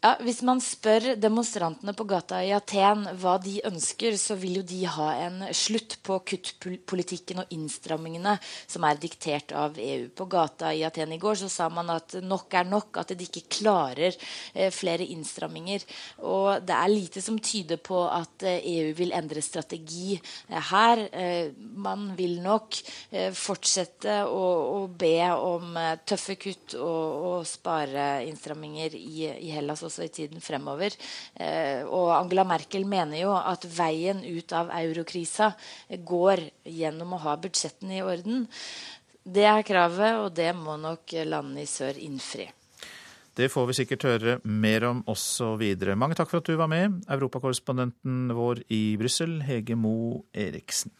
Speaker 53: Ja, Hvis man spør demonstrantene på gata i Aten hva de ønsker, så vil jo de ha en slutt på kuttpolitikken og innstrammingene som er diktert av EU. På gata i Aten i går så sa man at nok er nok, at de ikke klarer eh, flere innstramminger. Og det er lite som tyder på at eh, EU vil endre strategi eh, her. Eh, man vil nok eh, fortsette å, å, be om eh, tøffe kutt og, og spare innstramminger i, i Hellas også i tiden fremover. Eh, og Angela Merkel mener jo at veien ut av eurokrisa går gjennom å ha budsjettene i orden. Det er kravet, og det må nok landene i sør innfri.
Speaker 1: Det får vi sikkert høre mer om også videre. Mange takk for at du var med, europakorrespondenten vår i Brussel, Hege Mo Eriksen.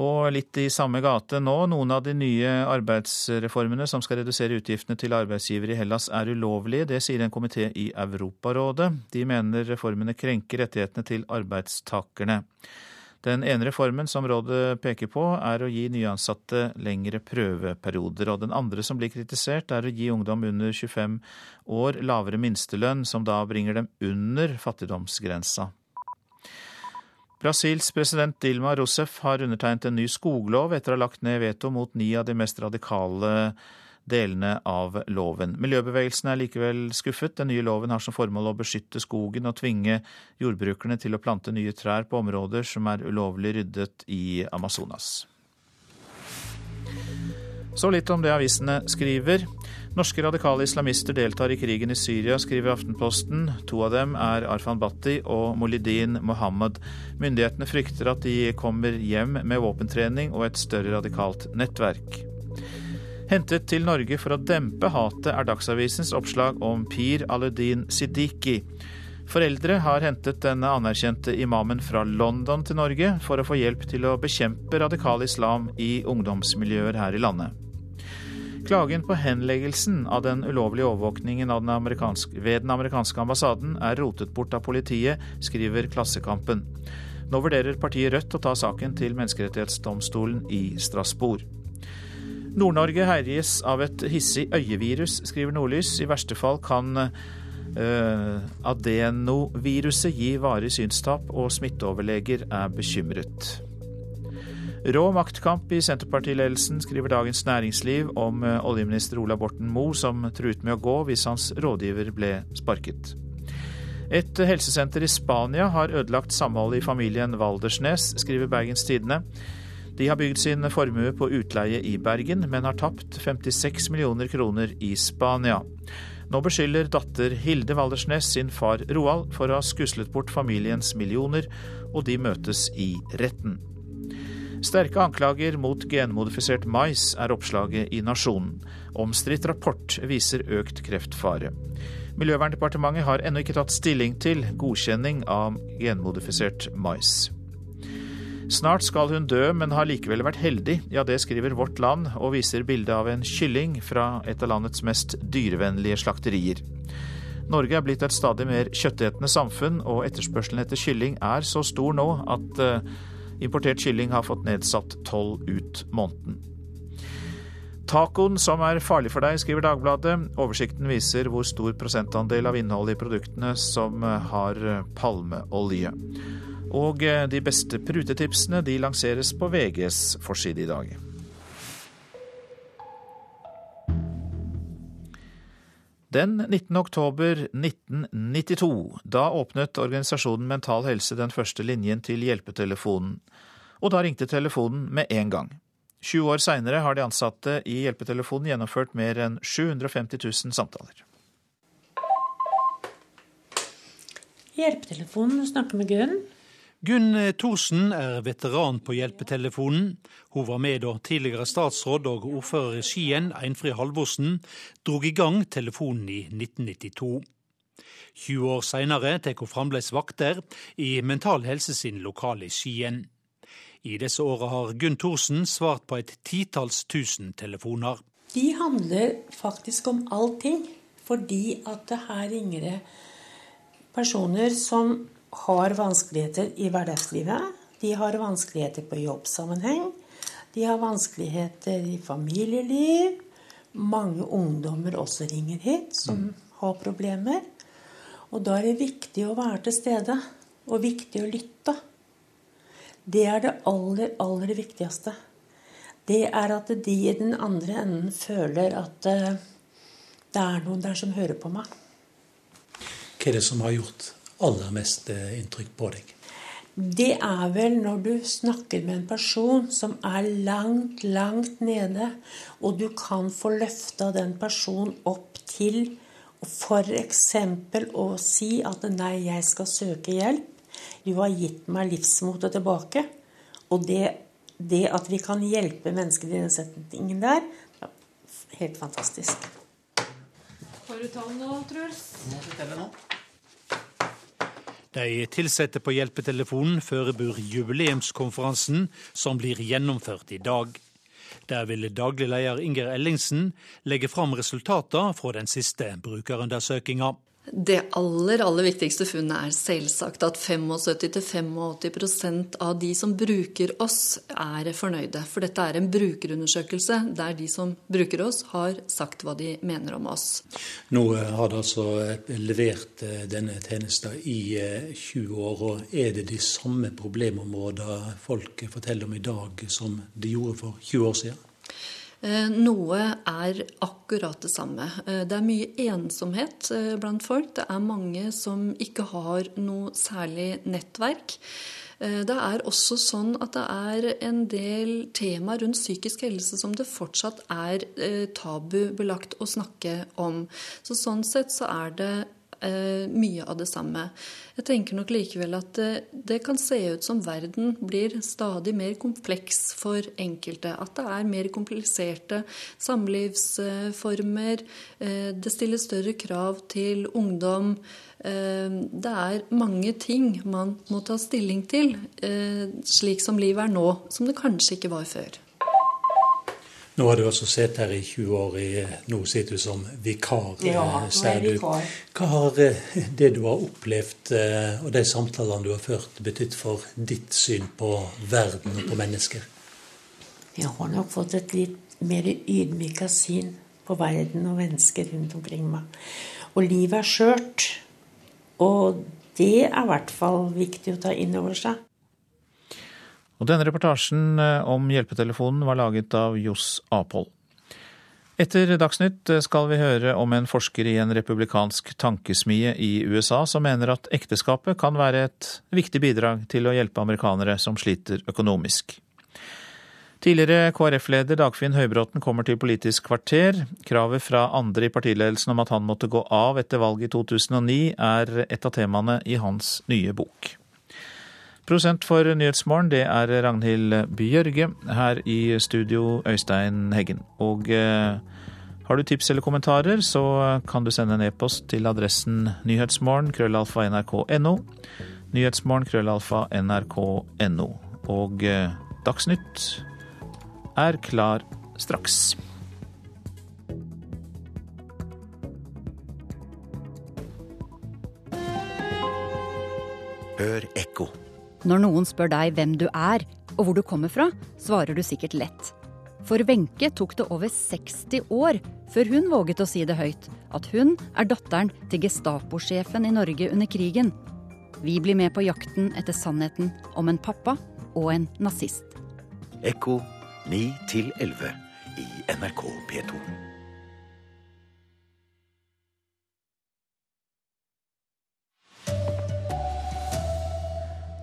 Speaker 1: Og litt i samme gate nå. Noen av de nye arbeidsreformene som skal redusere utgiftene til arbeidsgivere i Hellas er ulovlige. Det sier en komité i Europarådet. De mener reformene krenker rettighetene til arbeidstakerne. Den ene reformen som rådet peker på, er å gi nyansatte lengre prøveperioder. Og den andre som blir kritisert, er å gi ungdom under 25 år lavere minstelønn, som da bringer dem under fattigdomsgrensa. Brasils president Dilma Rousef har undertegnet en ny skoglov etter å ha lagt ned veto mot ni av de mest radikale delene av loven. Miljøbevegelsen er likevel skuffet. Den nye loven har som formål å beskytte skogen og tvinge jordbrukerne til å plante nye trær på områder som er ulovlig ryddet i Amazonas. Så litt om det avisene skriver. Norske radikale islamister deltar i krigen i Syria, skriver Aftenposten. To av dem er Arfan Bhatti og Molidin Mohammed. Myndighetene frykter at de kommer hjem med våpentrening og et større radikalt nettverk. Hentet til Norge for å dempe hatet er Dagsavisens oppslag om Pir Aluddin Siddiqui. Foreldre har hentet denne anerkjente imamen fra London til Norge for å få hjelp til å bekjempe radikal islam i ungdomsmiljøer her i landet. Klagen på henleggelsen av den ulovlige overvåkningen den ved den amerikanske ambassaden er rotet bort av politiet, skriver Klassekampen. Nå vurderer partiet Rødt å ta saken til Menneskerettighetsdomstolen i Strasbourg. Nord-Norge herjes av et hissig øyevirus, skriver Nordlys. I verste fall kan øh, adenoviruset gi varig synstap, og smitteoverleger er bekymret. Rå maktkamp i Senterpartiledelsen, skriver Dagens Næringsliv om eh, oljeminister Ola Borten Moe, som truet med å gå hvis hans rådgiver ble sparket. Et helsesenter i Spania har ødelagt samholdet i familien Waldersnes, skriver Bergens Tidende. De har bygd sin formue på utleie i Bergen, men har tapt 56 millioner kroner i Spania. Nå beskylder datter Hilde Waldersnes sin far Roald for å ha skuslet bort familiens millioner, og de møtes i retten. Sterke anklager mot genmodifisert mais er oppslaget i Nasjonen. Omstridt rapport viser økt kreftfare. Miljøverndepartementet har ennå ikke tatt stilling til godkjenning av genmodifisert mais. Snart skal hun dø, men har likevel vært heldig. Ja, det skriver Vårt Land, og viser bilde av en kylling fra et av landets mest dyrevennlige slakterier. Norge er blitt et stadig mer kjøttetende samfunn, og etterspørselen etter kylling er så stor nå at eh, importert kylling har fått nedsatt toll ut måneden. Tacoen som er farlig for deg, skriver Dagbladet. Oversikten viser hvor stor prosentandel av innholdet i produktene som eh, har palmeolje. Og eh, de beste prutetipsene de lanseres på VGs forside i dag. Den 19. oktober 1992, da åpnet organisasjonen Mental Helse den første linjen til hjelpetelefonen. Og da ringte telefonen med en gang. 20 år seinere har de ansatte i hjelpetelefonen gjennomført mer enn 750 000 samtaler.
Speaker 39: Hjelpetelefonen snakker med Gunn.
Speaker 54: Gunn Thorsen er veteran på hjelpetelefonen. Hun var med da tidligere statsråd og ordfører i Skien, Einfrid Halvorsen, drog i gang telefonen i 1992. 20 år seinere tar hun fremdeles vakter i Mental Helse sin lokale i Skien. I disse åra har Gunn Thorsen svart på et titalls tusen telefoner.
Speaker 39: De handler faktisk om allting. Fordi at det her ringer det personer som har vanskeligheter i hverdagslivet. De har vanskeligheter på jobbsammenheng. De har vanskeligheter i familieliv. Mange ungdommer også ringer hit som mm. har problemer. Og da er det viktig å være til stede, og viktig å lytte. Det er det aller, aller viktigste. Det er at de i den andre enden føler at uh, det er noen der som hører på meg.
Speaker 54: Hva er det som har gjort aller mest uh, inntrykk på deg?
Speaker 39: Det er vel når du snakker med en person som er langt, langt nede, og du kan få løfta den personen opp til f.eks. å si at 'nei, jeg skal søke hjelp'. Du har gitt meg livsmotet tilbake. Og det, det, at vi kan hjelpe mennesker i den setningen der, er helt fantastisk.
Speaker 55: Får du tall nå, Truls? Må du telle nå?
Speaker 54: De ansatte på hjelpetelefonen forbereder jubileumskonferansen som blir gjennomført i dag. Der vil daglig leder Inger Ellingsen legge fram resultatene fra den siste brukerundersøkinga.
Speaker 56: Det aller aller viktigste funnet er selvsagt at 75-85% av de som bruker oss, er fornøyde. For dette er en brukerundersøkelse der de som bruker oss, har sagt hva de mener om oss.
Speaker 54: Nå har dere altså levert eh, denne tjenesten i 20 eh, år. og Er det de samme problemområdene folk forteller om i dag som de gjorde for 20 år siden?
Speaker 56: Eh, noe er akkurat det samme. Eh, det er mye ensomhet eh, blant folk. Det er mange som ikke har noe særlig nettverk. Det er også sånn at det er en del tema rundt psykisk helse som det fortsatt er tabubelagt å snakke om. Så sånn sett så er det mye av det samme. Jeg tenker nok likevel at eh, det kan se ut som verden blir stadig mer kompleks for enkelte. At det er mer kompliserte samlivsformer. Eh, det stiller større krav til ungdom. Eh, det er mange ting man må ta stilling til, eh, slik som livet er nå, som det kanskje ikke var før.
Speaker 54: Nå har du altså sett her i 20 år, i, nå sitter du som vikar.
Speaker 39: Ja, nå er jeg vikar.
Speaker 54: Hva har eh, det du har opplevd eh, og de samtalene du har ført, betydd for ditt syn på verden og på mennesker?
Speaker 39: Jeg har nok fått et litt mer ydmyka syn på verden og mennesker rundt omkring meg. Og livet er skjørt. Og det er i hvert fall viktig å ta inn over seg.
Speaker 1: Og denne reportasjen eh, om hjelpetelefonen var laget av Johs Apol. Etter Dagsnytt eh, skal vi høre om en forsker i en republikansk tankesmie i USA som mener at ekteskapet kan være et viktig bidrag til å hjelpe amerikanere som sliter økonomisk. Tidligere KrF-leder Dagfinn Høybråten kommer til Politisk kvarter. Kravet fra andre i partiledelsen om at han måtte gå av etter valget i 2009, er et av temaene i hans nye bok. Prosent for Nyhetsmorgen, det er Ragnhild Bjørge. Her i studio, Øystein Heggen. Og eh, har du tips eller kommentarer, så kan du sende en e-post til adressen nyhetsmorgen krøllalfa nrk.no. Nyhetsmorgen krøllalfa nrk.no. Og eh, Dagsnytt er klar straks.
Speaker 57: Hør ekko.
Speaker 58: Når noen spør deg hvem du er og hvor du kommer fra, svarer du sikkert lett. For Wenche tok det over 60 år før hun våget å si det høyt, at hun er datteren til Gestapo-sjefen i Norge under krigen. Vi blir med på jakten etter sannheten om en pappa og en nazist.
Speaker 57: Ekko 9 11 i NRK P2.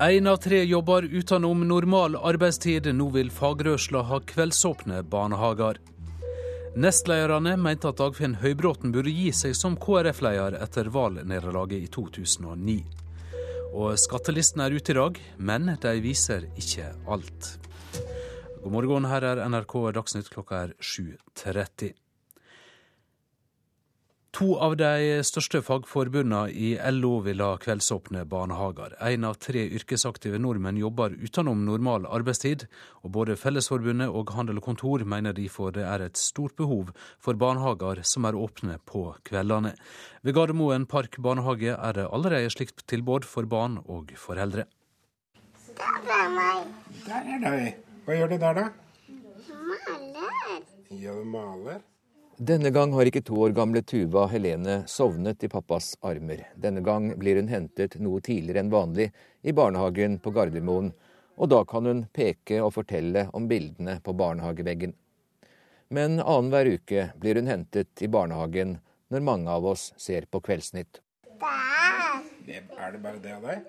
Speaker 59: Én av tre jobber utenom normal arbeidstid. Nå vil fagrørsla ha kveldsåpne barnehager. Nestlederne mente at Dagfinn Høybråten burde gi seg som KrF-leder etter valgnederlaget i 2009. Og skattelisten er ute i dag, men de viser ikke alt. God morgen, her er NRK Dagsnytt klokka er 7.30. To av de største fagforbundene i LO vil ha kveldsåpne barnehager. Én av tre yrkesaktive nordmenn jobber utenom normal arbeidstid, og både Fellesforbundet og Handel og Kontor mener derfor det er et stort behov for barnehager som er åpne på kveldene. Ved Gardermoen Park barnehage er det allerede slikt tilbud for barn og foreldre.
Speaker 60: Der er meg. Der er deg. Hva gjør du der, da?
Speaker 48: Maler.
Speaker 60: Ja, du maler.
Speaker 41: Denne gang har ikke to år gamle Tuva Helene sovnet i pappas armer. Denne gang blir hun hentet noe tidligere enn vanlig i barnehagen på Gardermoen, og da kan hun peke og fortelle om bildene på barnehageveggen. Men annenhver uke blir hun hentet i barnehagen når mange av oss ser på Kveldsnytt.
Speaker 60: Der. Er det bare det av deg?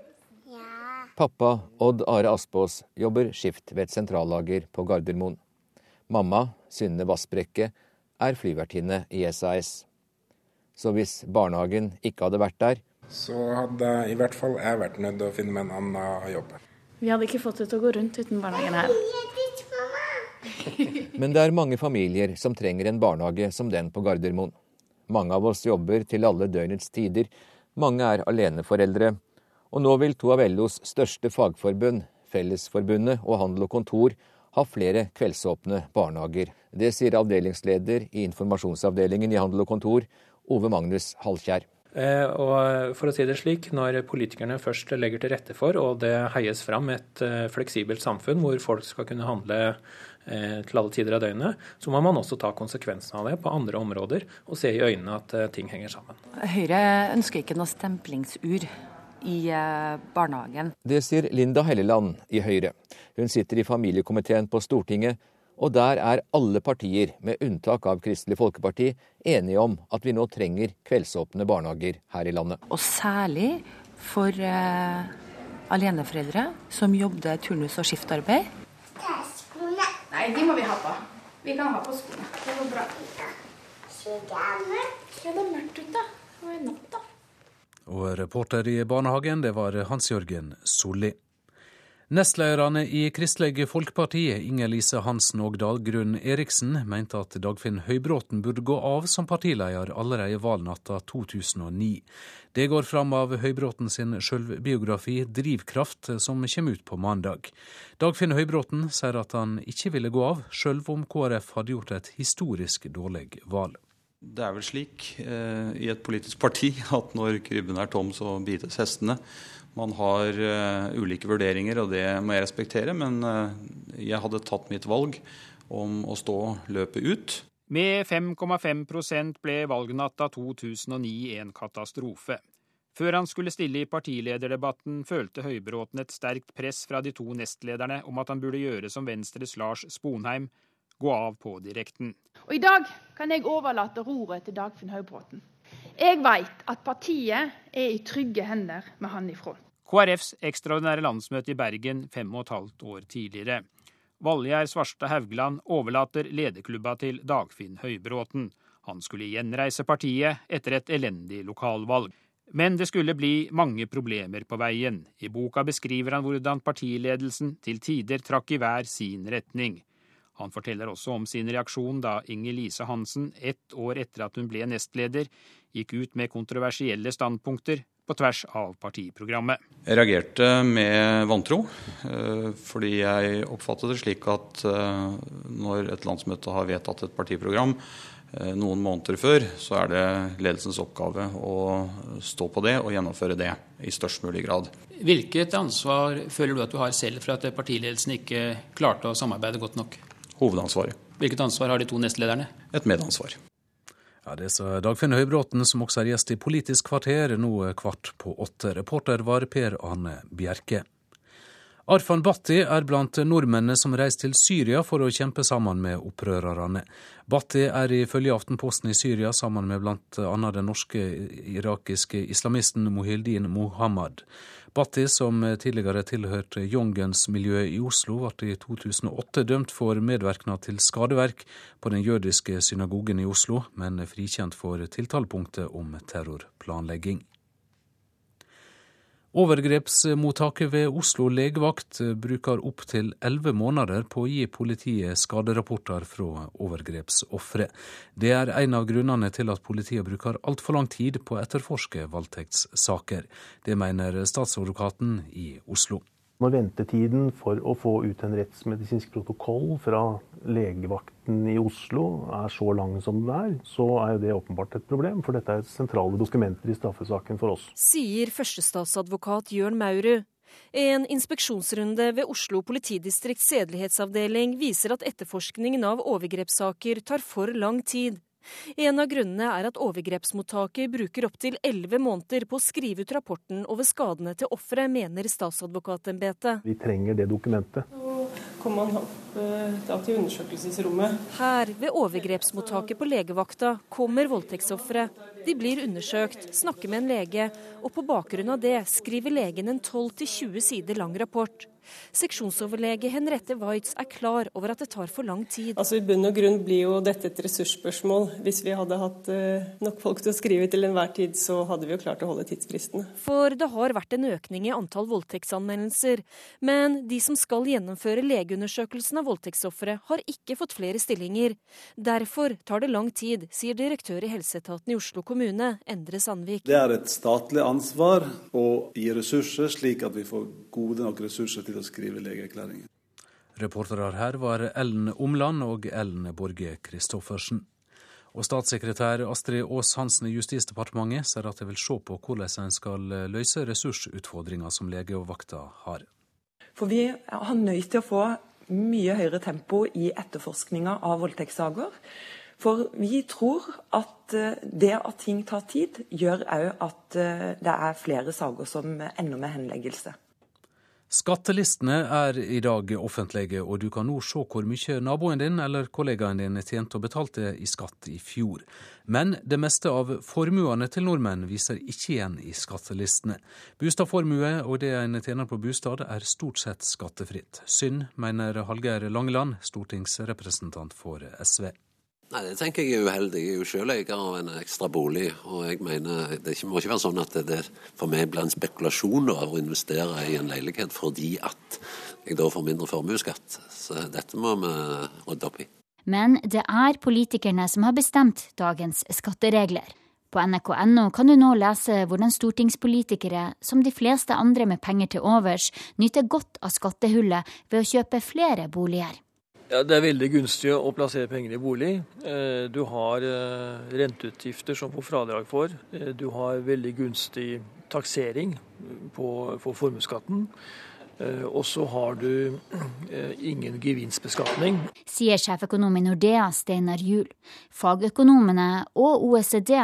Speaker 41: Pappa, Odd Are Aspås, jobber skift ved et sentrallager på Gardermoen. Mamma, Synne Vassbrekke, er flyvertinne i SAS. Så hvis barnehagen ikke hadde vært der
Speaker 60: Så hadde i hvert fall jeg vært nødt til å finne meg en annen jobb.
Speaker 61: Vi hadde ikke fått det til å gå rundt uten barnehagen her.
Speaker 41: Men det er mange familier som trenger en barnehage som den på Gardermoen. Mange av oss jobber til alle døgnets tider. Mange er aleneforeldre. Og nå vil to av LOs største fagforbund, Fellesforbundet og Handel og Kontor, ha flere kveldsåpne barnehager. Det sier avdelingsleder i informasjonsavdelingen i Handel og Kontor, Ove Magnus Halkjær.
Speaker 62: Eh, og for å si det slik, Når politikerne først legger til rette for, og det heies fram et eh, fleksibelt samfunn hvor folk skal kunne handle eh, til alle tider av døgnet, så må man også ta konsekvensen av det på andre områder og se i øynene at ting henger sammen.
Speaker 43: Høyre ønsker ikke noe stemplingsur i barnehagen.
Speaker 41: Det sier Linda Helleland i Høyre. Hun sitter i familiekomiteen på Stortinget og der er alle partier, med unntak av Kristelig Folkeparti, enige om at vi nå trenger kveldsåpne barnehager her i landet.
Speaker 43: Og særlig for uh, aleneforeldre som jobber turnus- og skiftarbeid.
Speaker 44: Skoene. Nei, de må vi ha på. Vi kan ha på skoene. Det går bra. Se det er mørkt ute. Det er natt,
Speaker 59: Og reporter i barnehagen, det var Hans Jørgen Solli. Nestlederne i Kristelig Folkeparti, Inger Lise Hansen og Dalgrunn Eriksen, mente at Dagfinn Høybråten burde gå av som partileder allerede valgnatta 2009. Det går fram av Høybråten sin sjølbiografi 'Drivkraft', som kommer ut på mandag. Dagfinn Høybråten sier at han ikke ville gå av, sjøl om KrF hadde gjort et historisk dårlig valg.
Speaker 2: Det er vel slik eh, i et politisk parti at når krybben er tom, så bites hestene. Man har eh, ulike vurderinger, og det må jeg respektere. Men eh, jeg hadde tatt mitt valg om å stå løpet ut.
Speaker 4: Med 5,5% ble valgnatta 2009 en katastrofe. Før han skulle stille i partilederdebatten, følte Høybråten et sterkt press fra de to nestlederne om at han burde gjøre som Venstres Lars Sponheim, gå av på direkten.
Speaker 44: Og I dag kan jeg overlate roret til Dagfinn Høybråten. Jeg veit at partiet er i trygge hender med han i front.
Speaker 4: KrFs ekstraordinære landsmøte i Bergen fem og et halvt år tidligere. Valgjerd Svarstad Haugland overlater lederklubba til Dagfinn Høybråten. Han skulle gjenreise partiet etter et elendig lokalvalg. Men det skulle bli mange problemer på veien. I boka beskriver han hvordan partiledelsen til tider trakk i hver sin retning. Han forteller også om sin reaksjon da Inger Lise Hansen, ett år etter at hun ble nestleder, gikk ut med kontroversielle standpunkter,
Speaker 63: på tvers av partiprogrammet.
Speaker 2: Jeg reagerte med vantro, eh, fordi jeg oppfattet det slik at eh, når et landsmøte har vedtatt et partiprogram eh, noen måneder før, så er det ledelsens oppgave å stå på det og gjennomføre det i størst mulig grad.
Speaker 4: Hvilket ansvar føler du at du har selv for at partiledelsen ikke klarte å samarbeide godt nok?
Speaker 2: Hovedansvaret.
Speaker 4: Hvilket ansvar har de to nestlederne?
Speaker 2: Et medansvar.
Speaker 59: Ja, Det sa Dagfinn Høybråten, som også er gjest i Politisk kvarter, nå kvart på åtte. Reporter var Per Arne Bjerke. Arfan Bhatti er blant nordmennene som reiser til Syria for å kjempe sammen med opprørerne. Bhatti er ifølge Aftenposten i Syria sammen med bl.a. den norske irakiske islamisten Mohildin Mohammed. Bhatti, som tidligere tilhørte Jongens-miljøet i Oslo, ble i 2008 dømt for medvirkning til skadeverk på den jødiske synagogen i Oslo, men frikjent for tiltalepunktet om terrorplanlegging. Overgrepsmottaket ved Oslo legevakt bruker opptil elleve måneder på å gi politiet skaderapporter fra overgrepsofre. Det er en av grunnene til at politiet bruker altfor lang tid på å etterforske voldtektssaker. Det mener statsadvokaten i Oslo.
Speaker 6: Når ventetiden for å få ut en rettsmedisinsk protokoll fra legevakten i Oslo er så lang som den er, så er det åpenbart et problem, for dette er sentrale dokumenter i straffesaken for oss.
Speaker 7: Sier førstestatsadvokat Jørn Maurud. En inspeksjonsrunde ved Oslo politidistrikts sedelighetsavdeling viser at etterforskningen av overgrepssaker tar for lang tid. En av grunnene er at overgrepsmottaket bruker opptil elleve måneder på å skrive ut rapporten over skadene til offeret, mener statsadvokatembetet.
Speaker 6: Vi trenger det dokumentet.
Speaker 9: Kom man opp eh, da, til undersøkelsesrommet.
Speaker 7: Her, ved overgrepsmottaket på legevakta, kommer voldtektsofre. De blir undersøkt, snakker med en lege, og på bakgrunn av det skriver legen en 12-20 sider lang rapport. Seksjonsoverlege Henriette Waitz er klar over at det tar for lang tid.
Speaker 9: Altså I bunn og grunn blir jo dette et ressursspørsmål. Hvis vi hadde hatt uh, nok folk til å skrive til enhver tid, så hadde vi jo klart å holde tidsfristene.
Speaker 7: For det har vært en økning i antall voldtektsanmeldelser. Men de som skal gjennomføre legeundersøkelsen av voldtektsofre, har ikke fått flere stillinger. Derfor tar det lang tid, sier direktør i helseetaten i Oslo kommune, Endre Sandvik.
Speaker 3: Det er et statlig ansvar å gi ressurser, slik at vi får gode nok ressurser til å skrive legeerklæringen.
Speaker 59: Reportere her var Ellen Omland og Ellen Borge Christoffersen. Og statssekretær Astrid Aas Hansen i Justisdepartementet sier at de vil se på hvordan en skal løse ressursutfordringer som legevakta har.
Speaker 11: For vi har nødt til å få mye høyere tempo i etterforskninga av voldtektssaker. For vi tror at eh, det at ting tar tid, gjør òg at eh, det er flere saker som ender med henleggelse.
Speaker 59: Skattelistene er i dag offentlige, og du kan nå se hvor mye naboen din eller kollegaen din tjente og betalte i skatt i fjor. Men det meste av formuene til nordmenn viser ikke igjen i skattelistene. Bostadformue og det en tjener på bostad er stort sett skattefritt. Synd, mener Hallgeir Langeland, stortingsrepresentant for SV.
Speaker 48: Nei, Det tenker jeg er uheldig. Jeg er jo selv eier av en ekstra bolig. Og jeg mener det må ikke være sånn at det for meg blir en spekulasjon å investere i en leilighet fordi at jeg da får mindre formuesskatt. Så dette må vi rydde opp i.
Speaker 47: Men det er politikerne som har bestemt dagens skatteregler. På nrk.no kan du nå lese hvordan stortingspolitikere, som de fleste andre med penger til overs, nyter godt av skattehullet ved å kjøpe flere boliger.
Speaker 64: Ja, Det er veldig gunstig å plassere penger i bolig. Eh, du har eh, renteutgifter som får fradrag for. Eh, du har veldig gunstig taksering på, for formuesskatten. Og så har du ingen gevinstbeskatning.
Speaker 47: Sier sjeføkonom i Nordea, Steinar Juel. Fagøkonomene og OECD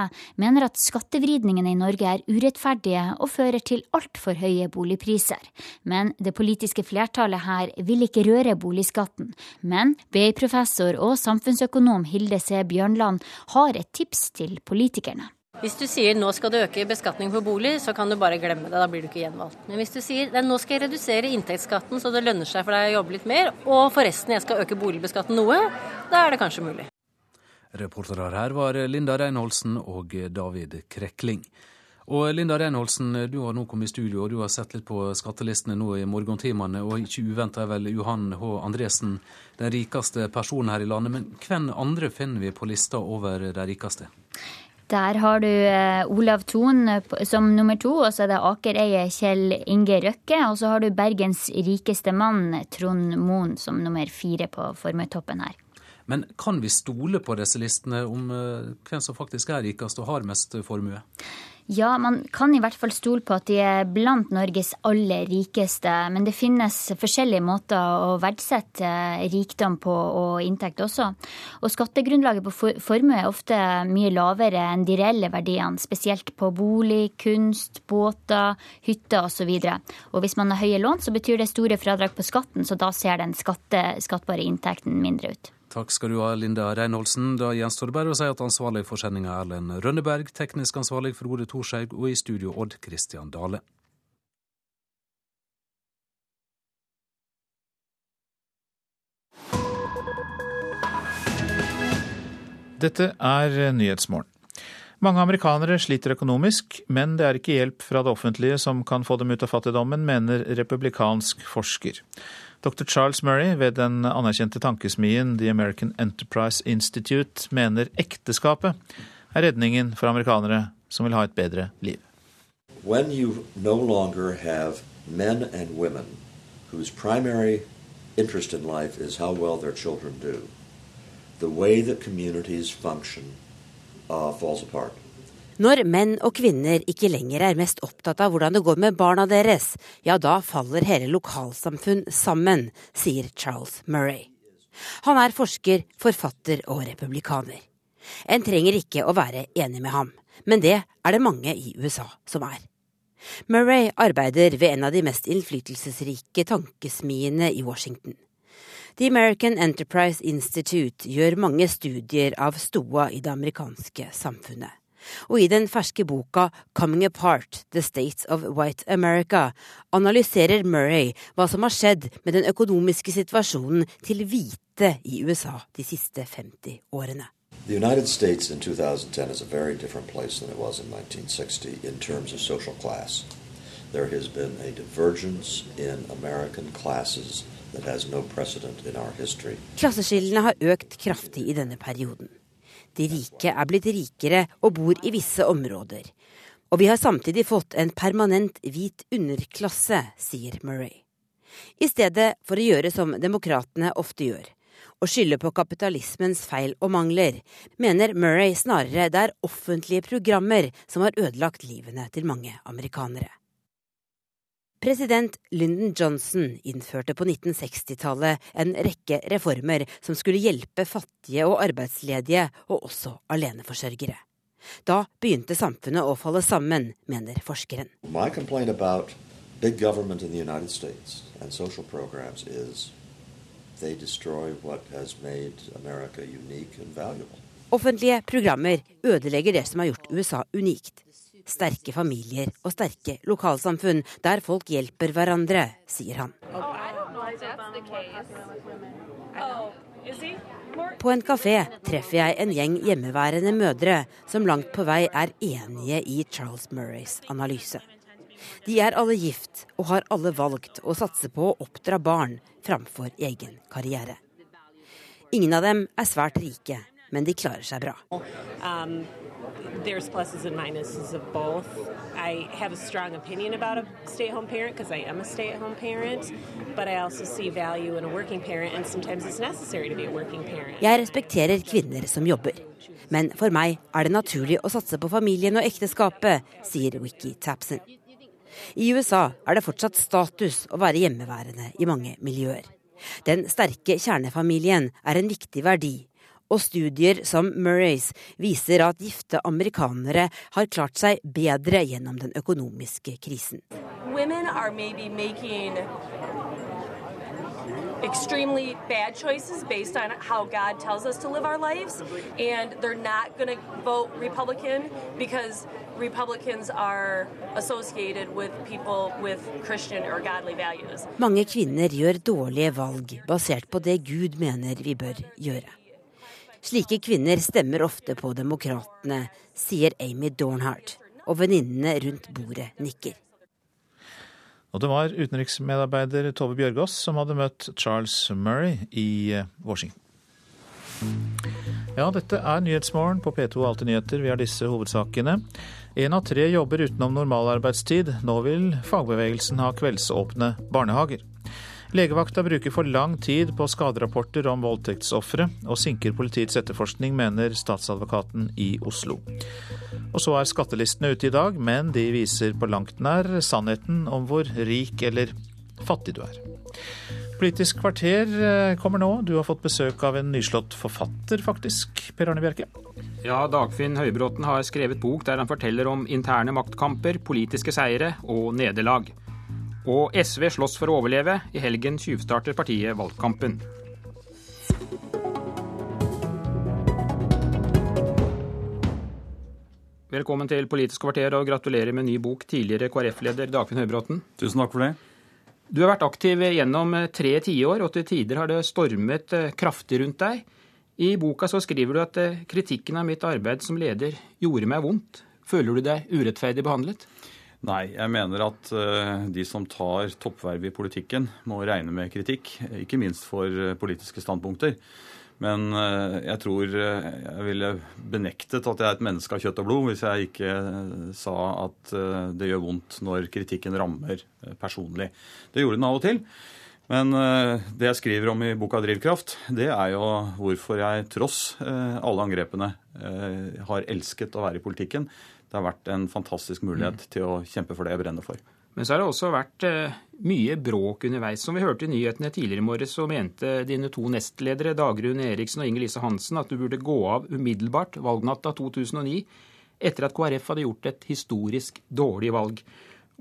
Speaker 47: mener at skattevridningene i Norge er urettferdige og fører til altfor høye boligpriser. Men det politiske flertallet her vil ikke røre boligskatten. Men BI-professor og samfunnsøkonom Hilde C. Bjørnland har et tips til politikerne.
Speaker 65: Hvis du sier nå skal du øke beskatning på bolig, så kan du bare glemme det. Da blir du ikke gjenvalgt. Men hvis du sier nå skal jeg redusere inntektsskatten så det lønner seg for deg å jobbe litt mer, og forresten jeg skal øke boligbeskatten noe, da er det kanskje mulig.
Speaker 59: Reportere her var Linda Reinholdsen og David Krekling. Og Linda Reinholdsen, du har nå kommet i studio, og du har sett litt på skattelistene nå i morgentimene. Og ikke uventa er vel Johan H. Andresen den rikeste personen her i landet. Men hvem andre finner vi på lista over de rikeste?
Speaker 47: Der har du eh, Olav Thon som nummer to, og så er det Akereie Kjell Inge Røkke. Og så har du Bergens rikeste mann, Trond Moen, som nummer fire på formuetoppen her.
Speaker 59: Men kan vi stole på disse listene om hvem som faktisk er rikest og har mest formue?
Speaker 47: Ja, man kan i hvert fall stole på at de er blant Norges aller rikeste. Men det finnes forskjellige måter å verdsette rikdom på og inntekt også. Og skattegrunnlaget på formue er ofte mye lavere enn de reelle verdiene. Spesielt på bolig, kunst, båter, hytter osv. Og, og hvis man har høye lån, så betyr det store fradrag på skatten, så da ser den skatte, skattbare inntekten mindre ut.
Speaker 59: Takk skal du ha, Linda Reinholdsen. Da gjenstår det bare å si at ansvarlig for sendinga er Erlend Rønneberg, teknisk ansvarlig for Frode Thorshaug, og i studio Odd Christian Dale.
Speaker 66: Dette er Nyhetsmorgen. Mange amerikanere sliter økonomisk, men det er ikke hjelp fra det offentlige som kan få dem ut av fattigdommen, mener republikansk forsker. Dr. Charles Murray ved den anerkjente tankesmien The American Enterprise Institute mener ekteskapet er redningen for amerikanere som vil ha et bedre liv.
Speaker 67: When you no longer have men and women whose primary interest in life is how well their children do, the way that communities function.
Speaker 68: Når menn og kvinner ikke lenger er mest opptatt av hvordan det går med barna deres, ja da faller hele lokalsamfunn sammen, sier Charles Murray. Han er forsker, forfatter og republikaner. En trenger ikke å være enig med ham, men det er det mange i USA som er. Murray arbeider ved en av de mest innflytelsesrike tankesmiene i Washington. The American Enterprise Institute gjør mange studier av stoda i det amerikanske samfunnet. Og i den ferske boka Coming Apart The States of White America analyserer Murray hva som har skjedd med den økonomiske situasjonen til hvite i USA de siste 50 årene.
Speaker 67: The United States in 2010 is a very different place than it was in 1960 in terms of social class. There has been a divergence in American classes
Speaker 68: Klasseskillene har økt kraftig i denne perioden. De rike er blitt rikere og bor i visse områder. Og vi har samtidig fått en permanent hvit underklasse, sier Murray. I stedet for å gjøre som demokratene ofte gjør, å skylde på kapitalismens feil og mangler, mener Murray snarere det er offentlige programmer som har ødelagt livene til mange amerikanere. President Lyndon Johnson innførte på 1960-tallet en rekke reformer som skulle hjelpe fattige og arbeidsledige, og også aleneforsørgere. Da begynte samfunnet å falle sammen, mener forskeren. Offentlige programmer ødelegger det som har gjort USA unikt sterke familier og sterke lokalsamfunn der folk hjelper hverandre, sier han. På en kafé treffer jeg en gjeng hjemmeværende mødre som langt på vei er enige i Charles Murrays analyse. De er alle gift og har alle valgt å satse på å oppdra barn framfor egen karriere. Ingen av dem er svært rike, men de klarer seg bra. Um, there's pluses and minuses of both. I have a strong opinion about a stay-at-home parent because I am a stay-at-home parent, but I also see value in a working parent, and sometimes it's necessary to be a working parent. Jeg respekterer kvinner som jobber, men for meg er det naturlig å satse på familien og ekteskapet, sier Wiki Tapson. I USA er det fortsatt status å være hjemmeværende i mange miljøer. Den sterke kjernefamilien er en viktig verdi og studier som Murrays viser at gifte amerikanere har klart seg bedre gjennom den økonomiske krisen. extremely bad choices based on how God tells us to live our lives, and they're not going to vote Republican because Republicans are associated with people with Christian or godly values. Mange kvinner gjør dårlige valg basert på det Gud mener vi bør gjøre. Slike kvinner stemmer ofte på demokratene, sier Amy Dornhardt, og venninnene rundt bordet nikker.
Speaker 66: Og det var utenriksmedarbeider Tove Bjørgaas som hadde møtt Charles Murray i eh, Washington. Ja, dette er Nyhetsmorgen på P2 Alltid nyheter. Vi har disse hovedsakene. Én av tre jobber utenom normalarbeidstid. Nå vil fagbevegelsen ha kveldsåpne barnehager. Legevakta bruker for lang tid på skaderapporter om voldtektsofre, og sinker politiets etterforskning, mener statsadvokaten i Oslo. Og så er skattelistene ute i dag, men de viser på langt nær sannheten om hvor rik eller fattig du er. Politisk kvarter eh, kommer nå. Du har fått besøk av en nyslått forfatter, faktisk. Per Arne Bjerke.
Speaker 4: Ja, Dagfinn Høybråten har skrevet bok der han forteller om interne maktkamper, politiske seire og nederlag. Og SV slåss for å overleve. I helgen tjuvstarter partiet valgkampen. Velkommen til Politisk kvarter, og gratulerer med ny bok, tidligere KrF-leder Dagfinn Høybråten.
Speaker 2: Tusen takk for det.
Speaker 4: Du har vært aktiv gjennom eh, tre tiår, og til tider har det stormet eh, kraftig rundt deg. I boka så skriver du at eh, kritikken av mitt arbeid som leder gjorde meg vondt. Føler du deg urettferdig behandlet?
Speaker 2: Nei, jeg mener at de som tar toppverv i politikken, må regne med kritikk. Ikke minst for politiske standpunkter. Men eh, jeg tror eh, jeg ville benektet at jeg er et menneske av kjøtt og blod hvis jeg ikke eh, sa at det gjør vondt når kritikken rammer personlig. Det gjorde den av og til. Men det jeg skriver om i boka 'Drivkraft', det er jo hvorfor jeg tross alle angrepene har elsket å være i politikken. Det har vært en fantastisk mulighet mm. til å kjempe for det jeg brenner for.
Speaker 4: Men så har det også vært eh, mye bråk underveis. Som vi hørte i nyhetene tidligere i morges, så mente dine to nestledere, Dagrun Eriksen og Inger Lise Hansen, at du burde gå av umiddelbart valgnatta 2009, etter at KrF hadde gjort et historisk dårlig valg.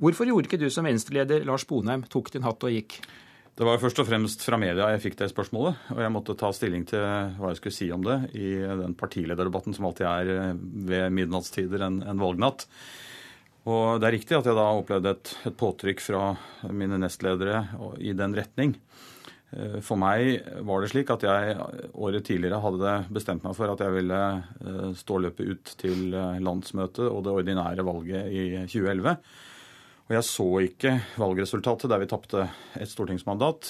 Speaker 4: Hvorfor gjorde ikke du som venstreleder Lars Bonheim tok din hatt og gikk?
Speaker 2: Det var først og fremst fra media jeg fikk det spørsmålet, og jeg måtte ta stilling til hva jeg skulle si om det i den partilederdebatten som alltid er eh, ved midnattstider en, en valgnatt. Og det er riktig at jeg da opplevde et, et påtrykk fra mine nestledere i den retning. Eh, for meg var det slik at jeg året tidligere hadde bestemt meg for at jeg ville eh, stå løpet ut til landsmøtet og det ordinære valget i 2011. Og jeg så ikke valgresultatet der vi tapte et stortingsmandat.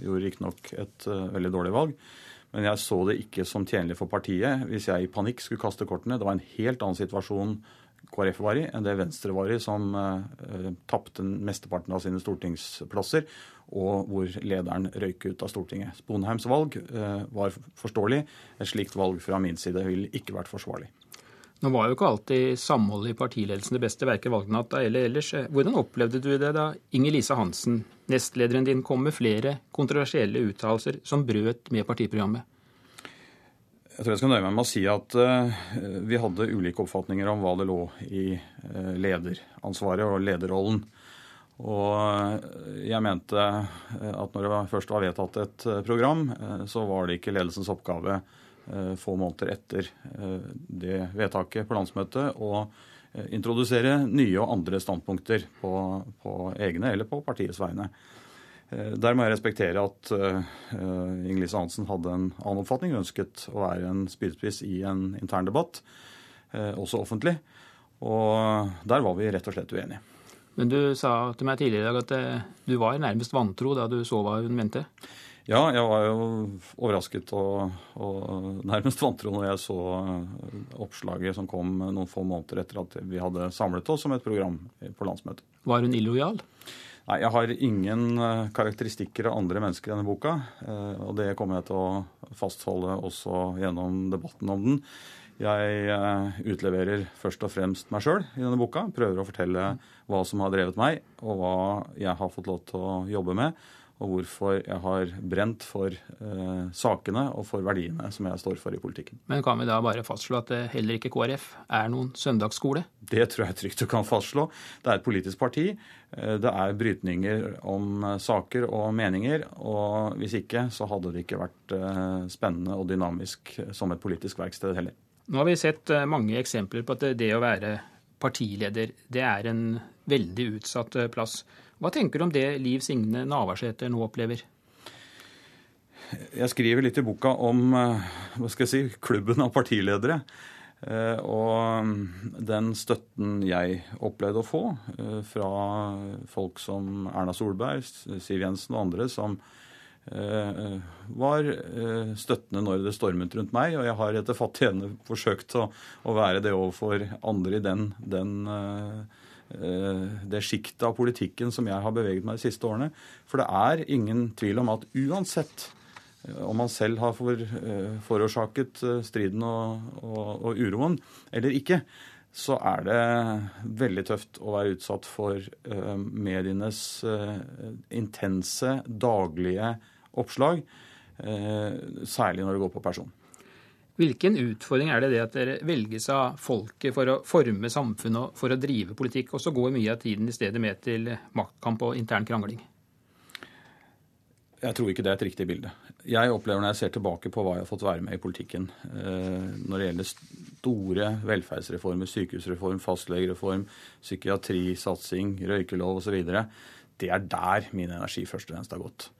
Speaker 2: Gjorde riktignok et veldig dårlig valg. Men jeg så det ikke som tjenlig for partiet hvis jeg i panikk skulle kaste kortene. Det var en helt annen situasjon KrF var i, enn det Venstre var i, som uh, tapte mesteparten av sine stortingsplasser, og hvor lederen røyk ut av Stortinget. Sponheims valg uh, var forståelig. Et slikt valg fra min side ville ikke vært forsvarlig.
Speaker 4: Nå var jo ikke alltid samholdet i partiledelsen det beste, verken valgnatta eller ellers. Hvordan opplevde du det da Inger Lise Hansen, nestlederen din, kom med flere kontroversielle uttalelser som brøt med partiprogrammet?
Speaker 2: Jeg tror jeg skal nøye meg med å si at uh, vi hadde ulike oppfatninger om hva det lå i uh, lederansvaret og lederrollen. Og uh, jeg mente at når det først var vedtatt et program, så var det ikke ledelsens oppgave få måneder etter det vedtaket på landsmøtet å introdusere nye og andre standpunkter på, på egne eller på partiets vegne. Eh, der må jeg respektere at Inglis Hansen hadde en annen oppfatning. Hun ønsket å være en spydspiss i en intern debatt, også offentlig. Og der var vi rett og slett uenige.
Speaker 4: Men du sa til meg tidligere i dag at du var nærmest vantro da du så hva hun mente?
Speaker 2: Ja, jeg var jo overrasket og, og nærmest vantro når jeg så oppslaget som kom noen få måneder etter at vi hadde samlet oss som et program på landsmøtet.
Speaker 4: Var hun illojal?
Speaker 2: Nei, Jeg har ingen eh, karakteristikker av andre mennesker i denne boka. Eh, og det kommer jeg til å fastholde også gjennom debatten om den. Jeg eh, utleverer først og fremst meg sjøl i denne boka. Prøver å fortelle hva som har drevet meg, og hva jeg har fått lov til å jobbe med og hvorfor jeg har brent for eh, sakene og for verdiene som jeg står for i politikken.
Speaker 4: Men kan vi da bare fastslå at det heller ikke KrF er noen søndagsskole?
Speaker 2: Det tror jeg trygt du kan fastslå. Det er et politisk parti. Eh, det er brytninger om eh, saker og meninger. Og hvis ikke, så hadde det ikke vært eh, spennende og dynamisk som et politisk verksted heller.
Speaker 4: Nå har vi sett eh, mange eksempler på at det å være partileder, det er en veldig utsatt plass. Hva tenker du om det Liv Signe Navarsete nå opplever?
Speaker 2: Jeg skriver litt i boka om eh, hva skal jeg si, klubben av partiledere. Eh, og den støtten jeg opplevde å få eh, fra folk som Erna Solberg, Siv Jensen og andre, som var støttende når det stormet rundt meg. Og jeg har etter fattig evne forsøkt å, å, være det overfor andre i den, den det sjiktet av politikken som jeg har beveget meg de siste årene. For det er ingen tvil om at uansett om man selv har for, forårsaket striden og, og, og uroen eller ikke, så er det veldig tøft å være utsatt for medienes intense, daglige oppslag. Særlig når det går på person.
Speaker 4: Hvilken utfordring er det det at dere velges av folket for å forme samfunnet og for å drive politikk, og så går mye av tiden i stedet med til maktkamp og intern krangling?
Speaker 2: Jeg tror ikke det er et riktig bilde. Jeg opplever når jeg ser tilbake på hva jeg har fått være med i politikken, når det gjelder store velferdsreformer, sykehusreform, fastlegereform, psykiatrisatsing, røykelov osv. Det er der min energi først og fremst har gått.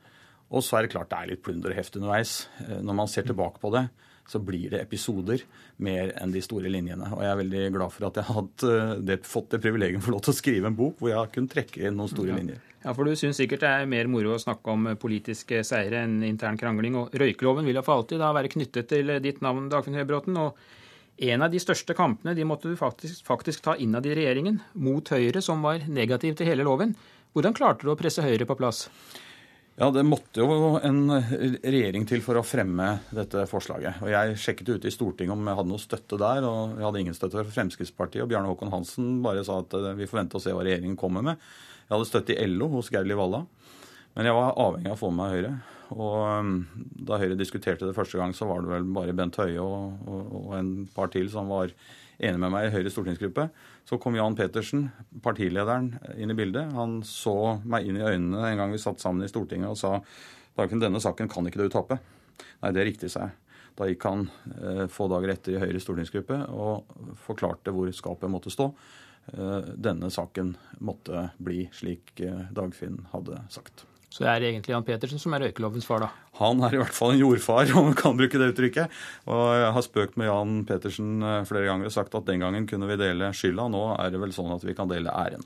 Speaker 2: Og så er det klart det er litt plunder og heft underveis. Eh, når man ser tilbake på det, så blir det episoder mer enn de store linjene. Og jeg er veldig glad for at jeg har eh, det, fått det privilegium for lov til å skrive en bok hvor jeg har kunnet trekke inn noen store
Speaker 4: ja.
Speaker 2: linjer.
Speaker 4: Ja, for du syns sikkert det er mer moro å snakke om politiske seire enn intern krangling. Og røykeloven vil jo for alltid da være knyttet til ditt navn, Dagfinn Høybråten. og en av de største kampene de måtte du faktisk, faktisk ta innad i regjeringen, mot Høyre, som var negativ til hele loven. Hvordan klarte du å presse Høyre på plass?
Speaker 2: Ja, Det måtte jo en regjering til for å fremme dette forslaget. Og Jeg sjekket ute i Stortinget om jeg hadde noe støtte der, og jeg hadde ingen støtte fra Fremskrittspartiet. Og Bjarne Håkon Hansen bare sa at vi får vente å se hva regjeringen kommer med. Jeg hadde støtte i LO hos Geir Valla. Men jeg var avhengig av å få med meg Høyre. Og um, da Høyre diskuterte det første gang, så var det vel bare Bent Høie og, og, og en par til som var enig med meg i Høyres stortingsgruppe. Så kom Jan Petersen, partilederen, inn i bildet. Han så meg inn i øynene en gang vi satt sammen i Stortinget og sa Dagfinn, denne saken kan ikke du tape. Nei, det riktig, sa jeg. Da gikk han eh, få dager etter i Høyres stortingsgruppe og forklarte hvor skapet måtte stå. Eh, denne saken måtte bli slik eh, Dagfinn hadde sagt.
Speaker 4: Så det er egentlig Jan Petersen som er røykelovens far, da?
Speaker 2: Han er i hvert fall en jordfar, om man kan bruke det uttrykket. Og jeg har spøkt med Jan Petersen eh, flere ganger og sagt at den gangen kunne vi dele skylda. Nå er det vel sånn at vi kan dele æren.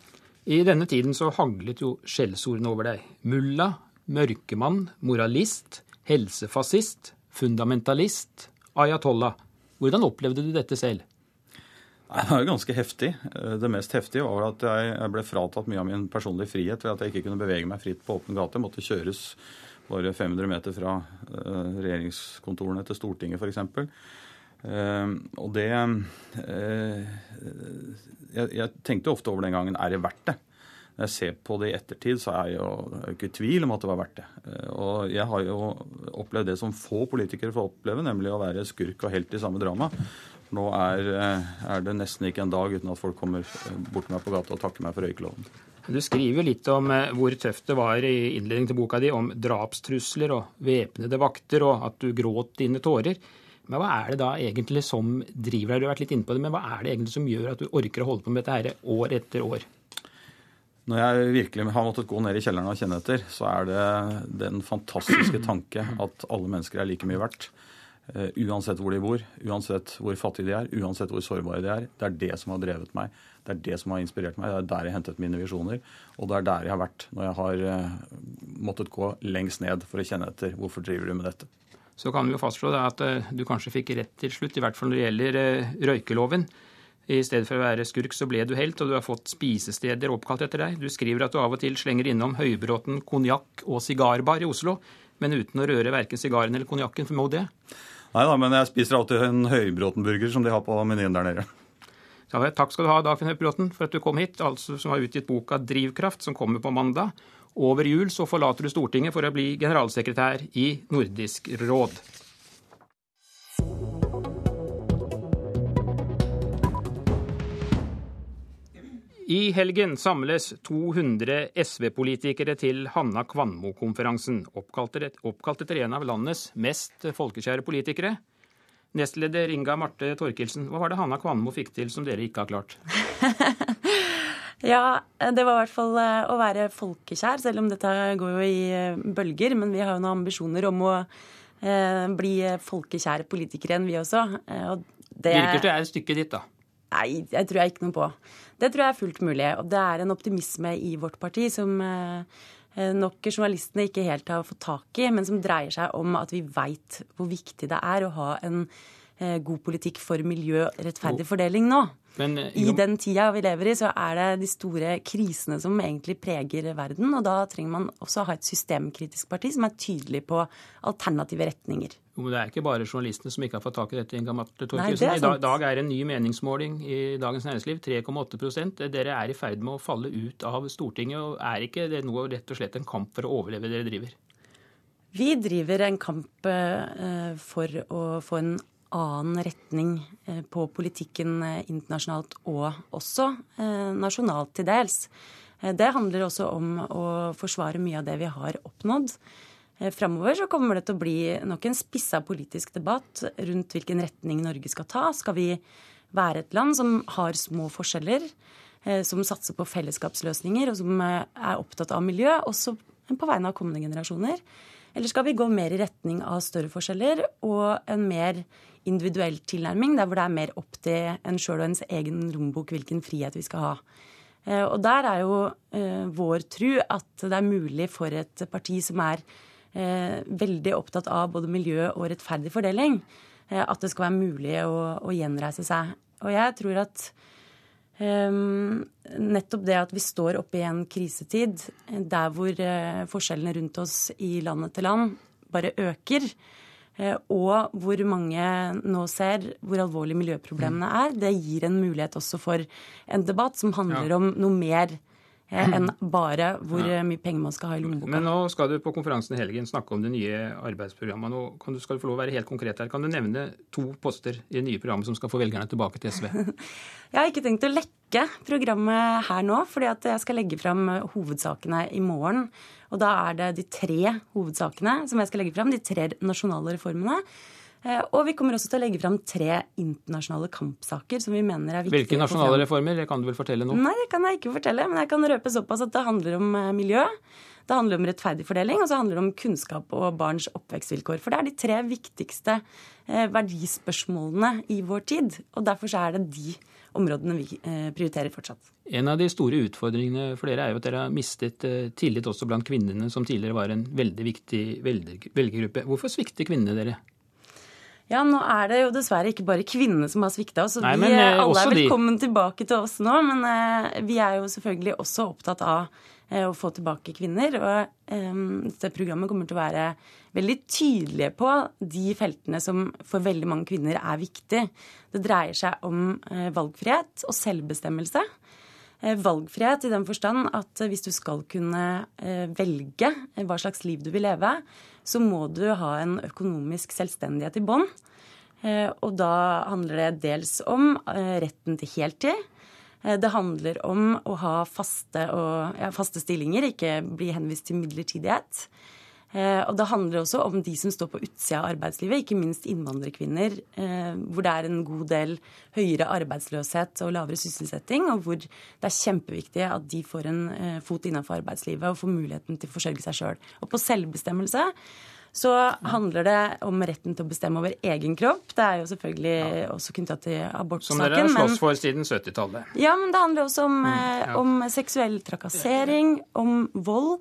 Speaker 4: I denne tiden så haglet jo skjellsordene over deg. Mulla, mørkemann, moralist, helsefascist, fundamentalist, ayatollah. Hvordan opplevde du dette selv?
Speaker 2: Det var jo ganske heftig. Eh, det mest heftige var at jeg ble fratatt mye av min personlige frihet ved at jeg ikke kunne bevege meg fritt på åpen gate. Jeg måtte kjøres bare 500 meter fra eh, regjeringskontorene til Stortinget f.eks. Eh, og det jeg, tenkte ofte over den gangen er det verdt det? Når jeg ser på det i ettertid, så er jeg jo ikke i tvil om at det var verdt det. Og jeg har jo opplevd det som få politikere får oppleve, nemlig å være skurk og helt i samme drama. Nå er, eh, er, det nesten ikke en dag uten at folk kommer eh, bort til meg på gata og takker meg for røykeloven.
Speaker 4: Du skriver litt om eh, hvor tøft det var i innledningen til boka di, om drapstrusler og væpnede vakter, og at du gråt dine tårer. Men hva er det da egentlig som driver deg? Du har vært litt inne på det, men hva er det egentlig som gjør at du orker å holde på med dette her år etter år?
Speaker 2: Når jeg virkelig har måttet gå ned i kjelleren og kjenne etter, så er det den fantastiske tanke at alle mennesker er like mye verdt. Eh, uansett hvor de bor, uansett hvor fattige de er, uansett hvor sårbare de er. Det er det som har drevet meg. Det er det som har inspirert meg. Det er der jeg har hentet mine visjoner. Og det er der jeg har vært når jeg har eh, måttet gå lengst ned for å kjenne etter hvorfor driver du med dette.
Speaker 4: Så kan vi jo fastslå at eh, du kanskje fikk rett til slutt, i hvert fall når det gjelder røykeloven. I stedet for å være skurk, så ble du helt, og du har fått spisesteder oppkalt etter deg. Du skriver at du av og til slenger innom Høybråten konjakk og sigarbar i Oslo, men uten å røre verken sigaren eller konjakken, formod det?
Speaker 2: Nei da, men jeg spiser alltid en Høybråten-burger som de har på menyen der nede.
Speaker 4: Ja, takk skal du ha, Dagfinn Høybråten, for at du kom hit, altså som har utgitt boka 'Drivkraft', som kommer på mandag. Over jul så forlater du Stortinget for å bli generalsekretær i Nordisk råd. I helgen samles 200 SV-politikere til Hanna Kvanmo-konferansen, oppkalt etter en av landets mest folkekjære politikere. Nestleder Inga Marte Torkelsen, hva var det Hanna Kvanmo fikk til som dere ikke har klart?
Speaker 69: ja, det var i hvert fall eh, å være folkekjær, selv om dette går jo i eh, bølger. Men vi har jo noen ambisjoner om å eh, bli folkekjære politikere enn vi også.
Speaker 4: Og det Virker det er stykket ditt, da.
Speaker 69: Nei, jeg tror jeg ikke noe på. Det tror jeg er fullt mulig. Og det er en optimisme i vårt parti som, eh, nok journalistene ikke helt har fått tak i, men som dreier seg om at vi veit hvor viktig det er å ha en god politikk for miljø rettferdig fordeling nå. Men, eh, I den tida vi lever i, så er det de store krisene som egentlig preger verden. Og da trenger man også å ha et systemkritisk parti som er tydelig på alternative retninger.
Speaker 4: Jo, men Det er ikke bare journalistene som ikke har fått tak i dette. Inga Marte Torkelsen. I dag, dag er en ny meningsmåling i Dagens Næringsliv 3,8% Dere er i ferd med å falle ut av Stortinget. og Er ikke det noe rett og slett en kamp for å overleve dere driver?
Speaker 69: Vi driver en kamp eh, for å få en annen retning eh, på politikken eh, internasjonalt og også eh, nasjonalt til dels. Det handler også om å forsvare mye av det vi har oppnådd. Framover så kommer det til å bli nok en spissa politisk debatt rundt hvilken retning Norge skal ta. Skal vi være et land som har små forskjeller, som satser på fellesskapsløsninger, og som er opptatt av miljø, også på vegne av kommende generasjoner? Eller skal vi gå mer i retning av større forskjeller og en mer individuell tilnærming, der hvor det er mer opp til en sjøl og ens egen rombok hvilken frihet vi skal ha. Eh, og der er jo eh, vår tru at det er mulig for et parti som er eh, veldig opptatt av både miljø og rettferdig fordeling, at det skal være mulig å, gjenreise seg. Og jeg tror at um, nettopp det at vi står oppe i en krisetid der hvor forskjellene rundt oss i landet til land bare øker, og hvor mange nå ser hvor alvorlige miljøproblemene mm. er. Det gir en mulighet også for en debatt som handler ja. om noe mer eh, enn bare hvor ja. mye penger man skal ha i lommeboka.
Speaker 4: Men nå skal du på konferansen i helgen snakke om det nye arbeidsprogrammet. Nå kan du, skal du få lov å være helt konkret her. Kan du nevne to poster i det nye programmet som skal få velgerne tilbake til SV?
Speaker 69: jeg har ikke tenkt å lekke programmet her nå, fordi at jeg skal legge fram hovedsakene i morgen. Og da er det de tre hovedsakene som jeg skal legge fram, de tre nasjonale reformene. Eh, og vi kommer også til å legge fram tre internasjonale kampsaker som vi mener er viktige.
Speaker 4: Hvilke nasjonale reformer? Det kan du vel fortelle nå?
Speaker 69: Nei, det kan jeg ikke fortelle. Men jeg kan røpe såpass at det handler om eh, miljø. Det handler om rettferdig fordeling, og så handler det om kunnskap og barns oppvekstvilkår. For det er de tre viktigste eh, verdispørsmålene i vår tid. Og derfor så er det de områdene vi eh, prioriterer fortsatt.
Speaker 4: En av de store utfordringene for dere er jo at dere har mistet eh, tillit også blant kvinnene, som tidligere var en veldig viktig velgergruppe. Hvorfor svikter kvinnene dere?
Speaker 69: Ja, nå er det jo dessverre ikke bare kvinnene som har svikta oss. Nei, vi eh, alle er velkommen de... tilbake til oss nå, men vi er jo selvfølgelig også opptatt av å få tilbake kvinner. Og dette programmet kommer til å være veldig tydelige på de feltene som for veldig mange kvinner er viktig. Det dreier seg om eh, valgfrihet og selvbestemmelse. Eh, valgfrihet i den forstand at hvis du skal kunne eh, velge hva slags liv du vil leve, så må du ha en økonomisk selvstendighet i bånn. Og da handler det dels om retten til heltid. Det handler om å ha faste, og, ja, faste stillinger, ikke bli henvist til midlertidighet. Eh, og det handler også om de som står på utsida av arbeidslivet, ikke minst innvandrerkvinner, eh, hvor det er en god del høyere arbeidsløshet og lavere sysselsetting, og hvor det er kjempeviktig at de får en eh, fot innenfor arbeidslivet og får muligheten til å forsørge seg sjøl. Og på selvbestemmelse så handler det om retten til å bestemme over egen kropp. Det er jo selvfølgelig ja. også knytta til abortsaken.
Speaker 4: Som dere har slåss for siden 70-tallet.
Speaker 69: Ja, men det handler også om, mm, ja. om seksuell trakassering, om vold.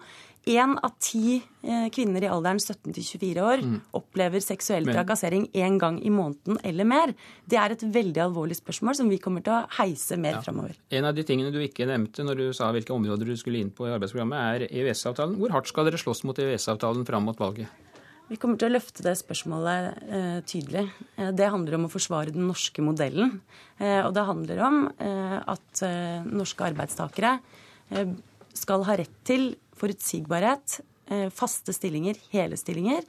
Speaker 69: Én av ti eh, kvinner i alderen 17 til 24 år mm. opplever seksuell trakassering én gang i måneden eller mer. Det er et veldig alvorlig spørsmål som vi kommer til å heise mer ja. framover.
Speaker 4: En av de tingene du ikke nevnte når du sa hvilke områder du skulle inn på i arbeidsprogrammet, er EØS-avtalen. Hvor hardt skal dere slåss mot EØS-avtalen fram mot valget?
Speaker 69: Vi kommer til å løfte det spørsmålet eh, tydelig. Eh, det handler om å forsvare den norske modellen. Eh, og det handler om eh, at eh, norske arbeidstakere skal ha rett til forutsigbarhet, eh, faste stillinger, hele stillinger.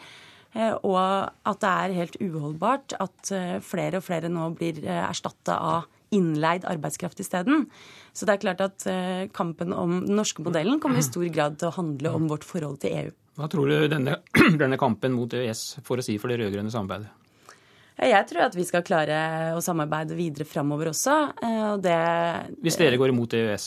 Speaker 69: Eh, og at det er helt uholdbart at eh, flere og flere nå blir erstatta av innleid arbeidskraft isteden. Så det er klart at kampen om den norske modellen kommer i stor grad til å handle om vårt forhold til EU.
Speaker 4: Hva tror du denne, denne kampen mot EØS får å si for det rød-grønne samarbeidet?
Speaker 69: Jeg tror at vi skal klare å samarbeide videre framover også. Det,
Speaker 4: Hvis dere går imot EØS?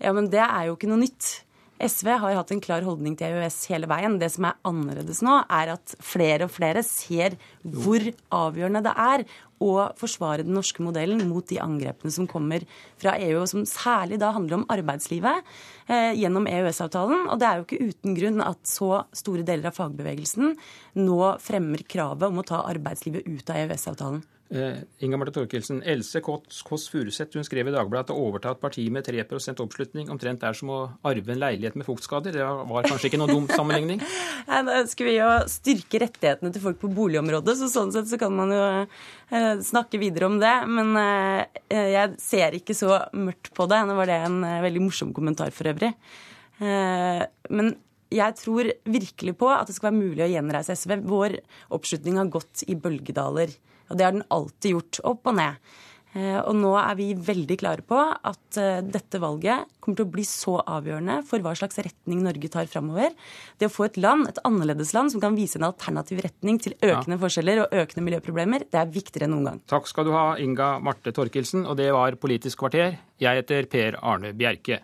Speaker 69: Ja, men det er jo ikke noe nytt. SV har hatt en klar holdning til EØS hele veien. Det som er annerledes nå, er at flere og flere ser hvor avgjørende det er å forsvare den norske modellen mot de angrepene som kommer fra EU, og som særlig da handler om arbeidslivet eh, gjennom EØS-avtalen. Og det er jo ikke uten grunn at så store deler av fagbevegelsen nå fremmer kravet om å ta arbeidslivet ut av EØS-avtalen.
Speaker 4: Uh, Inga Marte Thorkildsen, Else Kåss Furuseth hun skrev i Dagbladet at å overta et parti med 3 oppslutning omtrent er som å arve en leilighet med fuktskader. Det var kanskje ikke noen dum sammenligning?
Speaker 69: Nei, da ønsker vi å styrke rettighetene til folk på boligområdet, så sånn sett så kan man jo eh, snakke videre om det. Men eh, jeg ser ikke så mørkt på det. Nå var det en veldig morsom kommentar for øvrig. men jeg tror virkelig på at det skal være mulig å gjenreise SV. Vår oppslutning har gått i bølgedaler. Og det har den alltid gjort. Opp og ned. Eh, og nå er vi veldig klare på at eh, dette valget kommer til å bli så avgjørende for hva slags retning Norge tar framover. Det å få et land, et annerledes land, som kan vise en alternativ retning til økende ja. forskjeller og økende miljøproblemer, det er viktigere enn noen gang.
Speaker 4: Takk skal du ha, Inga Marte Torkelsen. Og det var Politisk kvarter. Jeg heter Per Arne Bjerke.